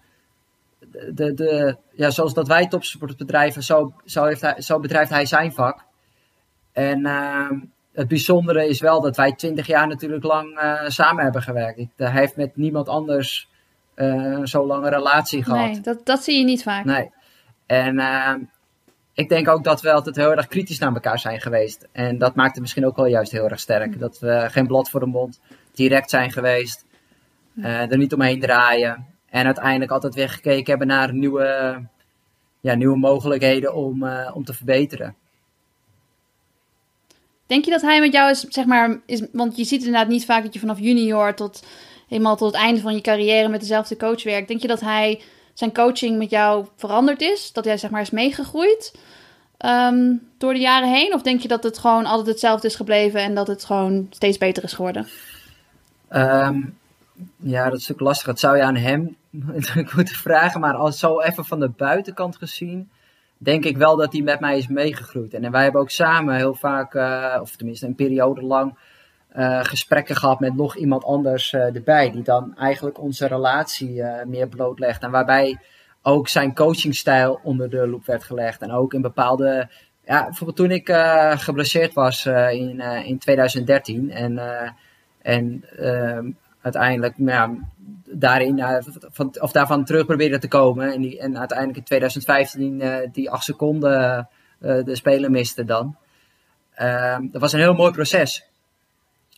de, de, de- ja, zoals dat wij topsportbedrijven, zo, zo, heeft hij, zo bedrijft hij zijn vak. En ehm, het bijzondere is wel dat wij twintig jaar natuurlijk lang eh, samen hebben gewerkt. Ik, hij heeft met niemand anders eh zo'n lange relatie gehad. Nee, dat, dat zie je niet vaak. Nee. En ehm, ik denk ook dat we altijd heel erg kritisch naar elkaar zijn geweest. En dat maakt het misschien ook wel juist heel erg sterk. Dat we geen blad voor de mond, direct zijn geweest. eh, er niet omheen draaien. En uiteindelijk altijd weer gekeken hebben naar nieuwe, ja, nieuwe mogelijkheden om, eh, om te verbeteren. Denk je dat hij met jou is, zeg maar, is, want je ziet inderdaad niet vaak dat je vanaf junior tot helemaal tot het einde van je carrière met dezelfde coach werkt. Denk je dat hij zijn coaching met jou veranderd is? Dat hij zeg maar is meegegroeid ehm, door de jaren heen? Of denk je dat het gewoon altijd hetzelfde is gebleven en dat het gewoon steeds beter is geworden? Ehm, ja, dat is ook lastig. Dat zou je aan hem natuurlijk moeten vragen. Maar als zo even van de buitenkant gezien, denk ik wel dat hij met mij is meegegroeid. En wij hebben ook samen heel vaak, eh, of tenminste een periode lang, gesprekken gehad met nog iemand anders eh, erbij. Die dan eigenlijk onze relatie eh, meer blootlegt. En waarbij ook zijn coachingstijl onder de loep werd gelegd. En ook in bepaalde. Ja, bijvoorbeeld toen ik eh, geblesseerd was eh, in, eh, in 2013. En, eh, en ehm, uiteindelijk nou daarin, eh, van, of daarvan terug proberen te komen. En, die, en uiteindelijk in 2015 eh, die acht seconden eh, de speler miste dan. Ehm, dat was een heel mooi proces.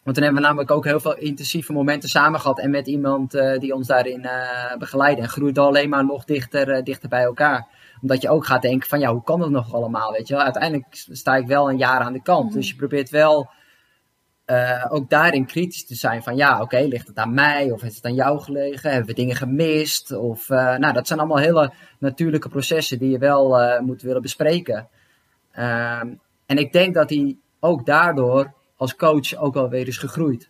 Want toen hebben we namelijk ook heel veel intensieve momenten samen gehad. En met iemand eh, die ons daarin eh begeleidde. En groeide alleen maar nog dichter, eh, dichter bij elkaar. Omdat je ook gaat denken van ja, hoe kan dat nog allemaal? Weet je wel? Uiteindelijk sta ik wel een jaar aan de kant. Dus je probeert wel ook daarin kritisch te zijn van ja, oké, ligt het aan mij of heeft het aan jou gelegen? Hebben we dingen gemist? Of, nou, dat zijn allemaal hele natuurlijke processen die je wel moet willen bespreken. Ehm, en ik denk dat hij ook daardoor als coach ook wel weer is gegroeid.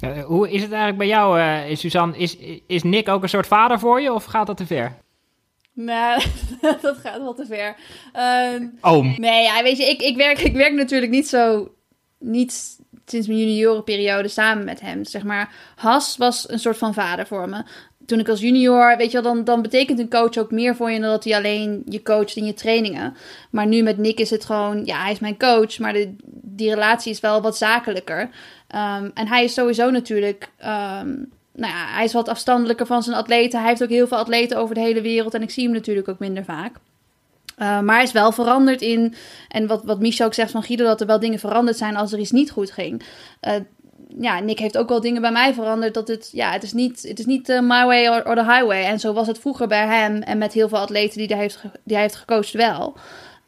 Eh, hoe is het eigenlijk bij jou, eh, Suzanne? Is, is Nick ook een soort vader voor je of gaat dat te ver? Nee, dat gaat wel te ver. Ehm, Oom. Nee, ja, weet je, ik, ik, werk, ik werk natuurlijk niet zo. Niet sinds mijn juniorenperiode samen met hem. Zeg maar, Has was een soort van vader voor me. Toen ik als junior, weet je wel, dan, dan betekent een coach ook meer voor je dan dat hij alleen je coacht in je trainingen. Maar nu met Nick is het gewoon, ja, hij is mijn coach, maar de, die relatie is wel wat zakelijker. Ehm, en hij is sowieso natuurlijk, ehm, nou ja, hij is wat afstandelijker van zijn atleten. Hij heeft ook heel veel atleten over de hele wereld en ik zie hem natuurlijk ook minder vaak. Uh, maar hij is wel veranderd in. En wat, wat Michel ook zegt van Guido, dat er wel dingen veranderd zijn als er iets niet goed ging. Uh, ja, Nick heeft ook wel dingen bij mij veranderd. Dat het, ja, het is niet, het is niet uh, my way or, or, the highway. En zo was het vroeger bij hem en met heel veel atleten die hij heeft, die hij heeft gecoacht wel.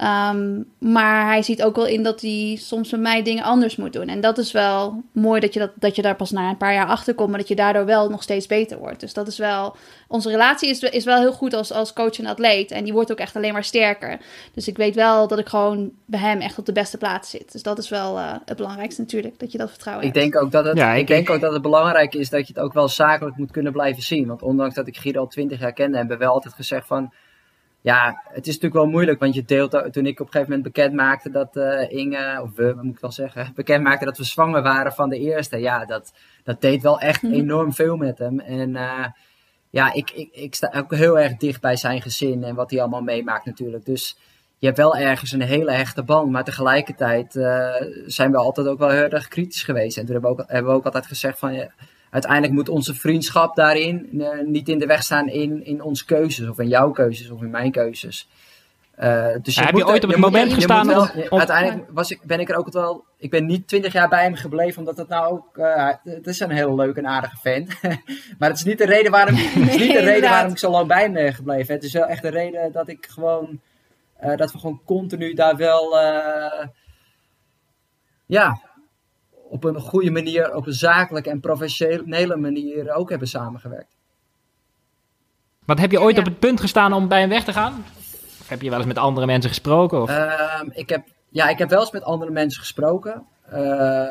Um, maar hij ziet ook wel in dat hij soms met mij dingen anders moet doen. En dat is wel mooi dat je, dat, dat je daar pas na een paar jaar achter komt. Maar dat je daardoor wel nog steeds beter wordt. Dus dat is wel. Onze relatie is, is wel heel goed als, als coach en atleet. En die wordt ook echt alleen maar sterker. Dus ik weet wel dat ik gewoon bij hem echt op de beste plaats zit. Dus dat is wel uh, het belangrijkste natuurlijk. Dat je dat vertrouwen ik hebt. Denk ook dat het, ja, ik, ik denk ook dat het belangrijk is dat je het ook wel zakelijk moet kunnen blijven zien. Want ondanks dat ik Guido al twintig jaar kende, hebben we wel altijd gezegd van ja, het is natuurlijk wel moeilijk, want je deelt toen ik op een gegeven moment bekend maakte dat uh, Inge, of we moet ik wel zeggen, bekend maakte dat we zwanger waren van de eerste. Ja, dat, dat deed wel echt mm -hmm. enorm veel met hem. En uh, ja, ik, ik, ik sta ook heel erg dicht bij zijn gezin en wat hij allemaal meemaakt natuurlijk. Dus je hebt wel ergens een hele hechte band, maar tegelijkertijd uh, zijn we altijd ook wel heel erg kritisch geweest. En toen hebben we ook, hebben we ook altijd gezegd van, ja, uiteindelijk moet onze vriendschap daarin eh, niet in de weg staan in, in onze keuzes, of in jouw keuzes, of in mijn keuzes. Uh, dus je heb je ooit op het moment gestaan? Wel, uiteindelijk was ik, ben ik er ook wel. Ik ben niet twintig jaar bij hem gebleven, omdat het nou ook. Uh, het is een heel leuke en aardige fan. maar het is niet de reden waarom, nee, het is niet de reden waarom ik zo lang bij hem ben gebleven. Het is wel echt de reden dat ik gewoon. Uh, dat we gewoon continu daar wel. ja, op een goede manier, op een zakelijke en professionele manier ook hebben samengewerkt. Wat heb je ooit op het punt gestaan om bij hem weg te gaan? Of heb je wel eens met andere mensen gesproken? Of? Uh, ik, heb, ja, ik heb wel eens met andere mensen gesproken. Uh,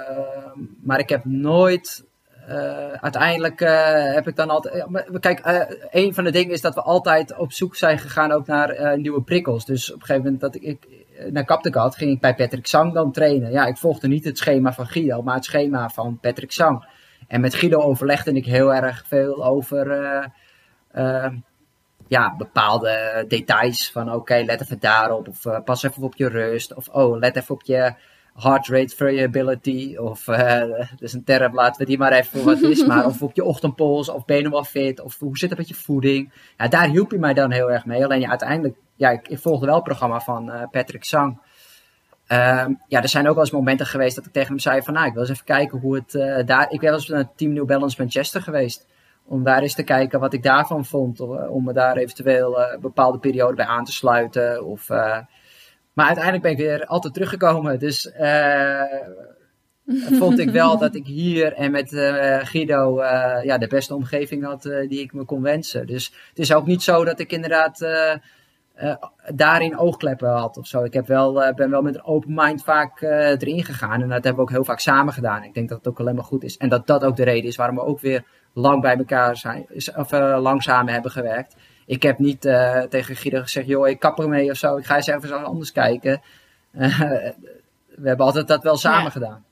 maar ik heb nooit. Uh, uiteindelijk eh, heb ik dan altijd. kijk, een van de dingen is dat we altijd op zoek zijn gegaan ook naar nieuwe prikkels. Dus op een gegeven moment dat ik, ik naar Kaptegat ging ik bij Patrick Sang dan trainen. Ja, ik volgde niet het schema van Guido, maar het schema van Patrick Sang. En met Guido overlegde ik heel erg veel over ja, bepaalde details. Van oké, let even daarop. Of pas even op je rust. Of oh, let even op je heart rate variability. Of uh, dat is een term, laten we die maar even wat is. Maar of op je ochtendpols. Of ben je wel fit. Of hoe zit het met je voeding. Ja, daar hielp je mij dan heel erg mee. Alleen ja, uiteindelijk, ja, ik, ik volgde wel het programma van uh, Patrick Sang. Uh, ja, er zijn ook wel eens momenten geweest dat ik tegen hem zei van, nou, ik wil eens even kijken hoe het uh, daar... Ik ben wel eens naar Team New Balance Manchester geweest om daar eens te kijken wat ik daarvan vond. Om me daar eventueel uh, bepaalde periode bij aan te sluiten. Of, maar uiteindelijk ben ik weer altijd teruggekomen. Dus uh, vond ik wel dat ik hier en met Guido ja, de beste omgeving had die ik me kon wensen. Dus het is ook niet zo dat ik inderdaad daarin oogkleppen had of zo. Ik heb wel, ben wel met een open mind vaak erin gegaan. En dat hebben we ook heel vaak samen gedaan. Ik denk dat het ook alleen maar goed is. En dat dat ook de reden is waarom we ook weer lang bij elkaar zijn, of lang samen hebben gewerkt. Ik heb niet uh, tegen Guido gezegd, joh, ik kap ermee of zo, ik ga eens even anders kijken. Uh, we hebben altijd dat wel samen ja. gedaan.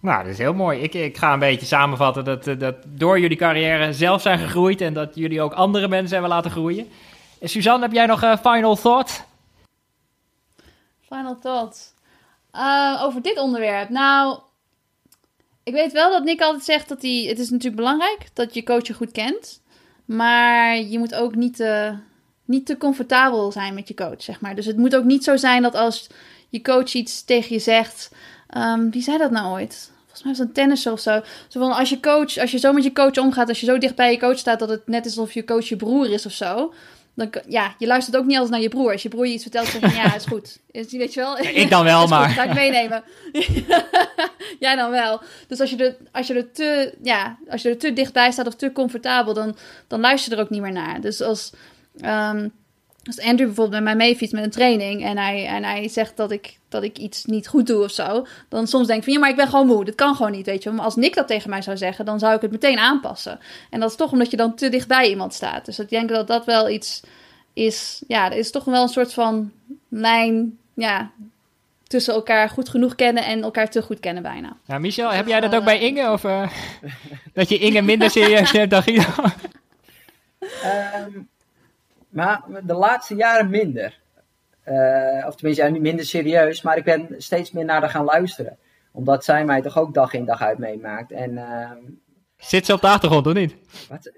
Nou, dat is heel mooi. Ik, ik ga een beetje samenvatten dat, dat door jullie carrière zelf zijn gegroeid en dat jullie ook andere mensen hebben laten groeien. Suzanne, heb jij nog een final thought? Final thought. over dit onderwerp. Nou, ik weet wel dat Nick altijd zegt dat hij. Het is natuurlijk belangrijk dat je coach je goed kent. Maar je moet ook niet te, niet te comfortabel zijn met je coach, zeg maar. Dus het moet ook niet zo zijn dat als je coach iets tegen je zegt. Um, wie zei dat nou ooit? Volgens mij was het een tennis of zo. Zo van als je coach, als je zo met je coach omgaat, als je zo dicht bij je coach staat dat het net is alsof je coach je broer is of zo. Dan, ja, je luistert ook niet altijd naar je broer. Als je broer je iets vertelt, zeg je ja, is goed. Is, weet je wel? Ja, ik dan wel, maar. Ga ik meenemen. Jij dan wel. Dus als je, er, als, je er te, ja, als je er te dichtbij staat of te comfortabel, dan, dan luister je er ook niet meer naar. Dus als, um, als Andrew bijvoorbeeld met mij meefietst met een training en hij, en hij zegt dat ik, dat ik iets niet goed doe of zo, dan soms denk ik van ja, maar ik ben gewoon moe. Dat kan gewoon niet, weet je. Maar als Nick dat tegen mij zou zeggen, dan zou ik het meteen aanpassen. En dat is toch omdat je dan te dicht bij iemand staat. Dus ik denk dat dat wel iets is, ja, er is toch wel een soort van lijn, ja, tussen elkaar goed genoeg kennen en elkaar te goed kennen bijna. Ja, Michel, heb jij dat ook bij Inge? Of uh, dat je Inge minder serieus neemt dan Guido? Um, maar de laatste jaren minder. Uh, of tenminste, ja, niet minder serieus, maar ik ben steeds meer naar haar gaan luisteren. Omdat zij mij toch ook dag in dag uit meemaakt. En, uh, Zit ze op de achtergrond, of niet? Wat?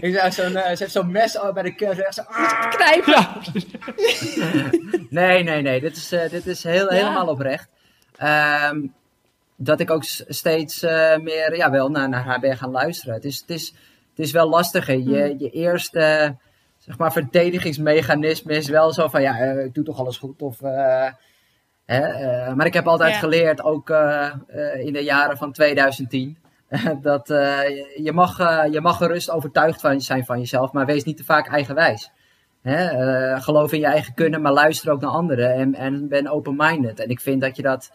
ik zeg zo'n, uh, ze heeft zo'n mes bij de keel. Zo, Knijpen. Ja. nee, nee, nee. Dit is, uh, dit is heel, ja. helemaal oprecht. Um, dat ik ook steeds uh, meer ja, wel naar, naar haar ben gaan luisteren. Het is, het is, het is wel lastiger. Je, hmm. je eerste zeg maar, verdedigingsmechanisme is wel zo van ja, uh, ik doe toch alles goed. Of, uh, hè, maar ik heb altijd ja. geleerd, ook in de jaren van 2010, dat je, mag, je mag gerust overtuigd van, zijn van jezelf, maar wees niet te vaak eigenwijs. Hè? geloof in je eigen kunnen, maar luister ook naar anderen en, en ben open-minded. En ik vind dat je dat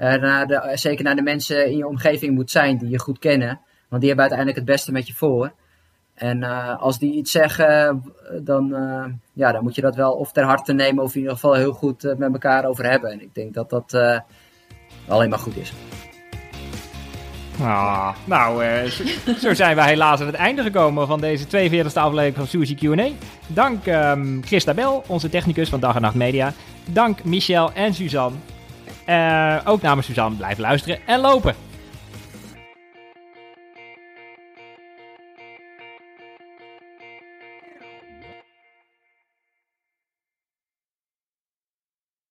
naar de, zeker naar de mensen in je omgeving moet zijn die je goed kennen. Want die hebben uiteindelijk het beste met je voor. En uh, als die iets zeggen, dan, uh, ja, dan moet je dat wel of ter harte nemen of in ieder geval heel goed met elkaar over hebben. En ik denk dat dat alleen maar goed is. Ah, nou, zo, zijn wij helaas aan het einde gekomen van deze 42e aflevering van Suzy Q&A. Dank um, Christabel, onze technicus van Dag en Nacht Media. Dank Michel en Suzanne. Eh, ook namens Suzanne, blijf luisteren en lopen.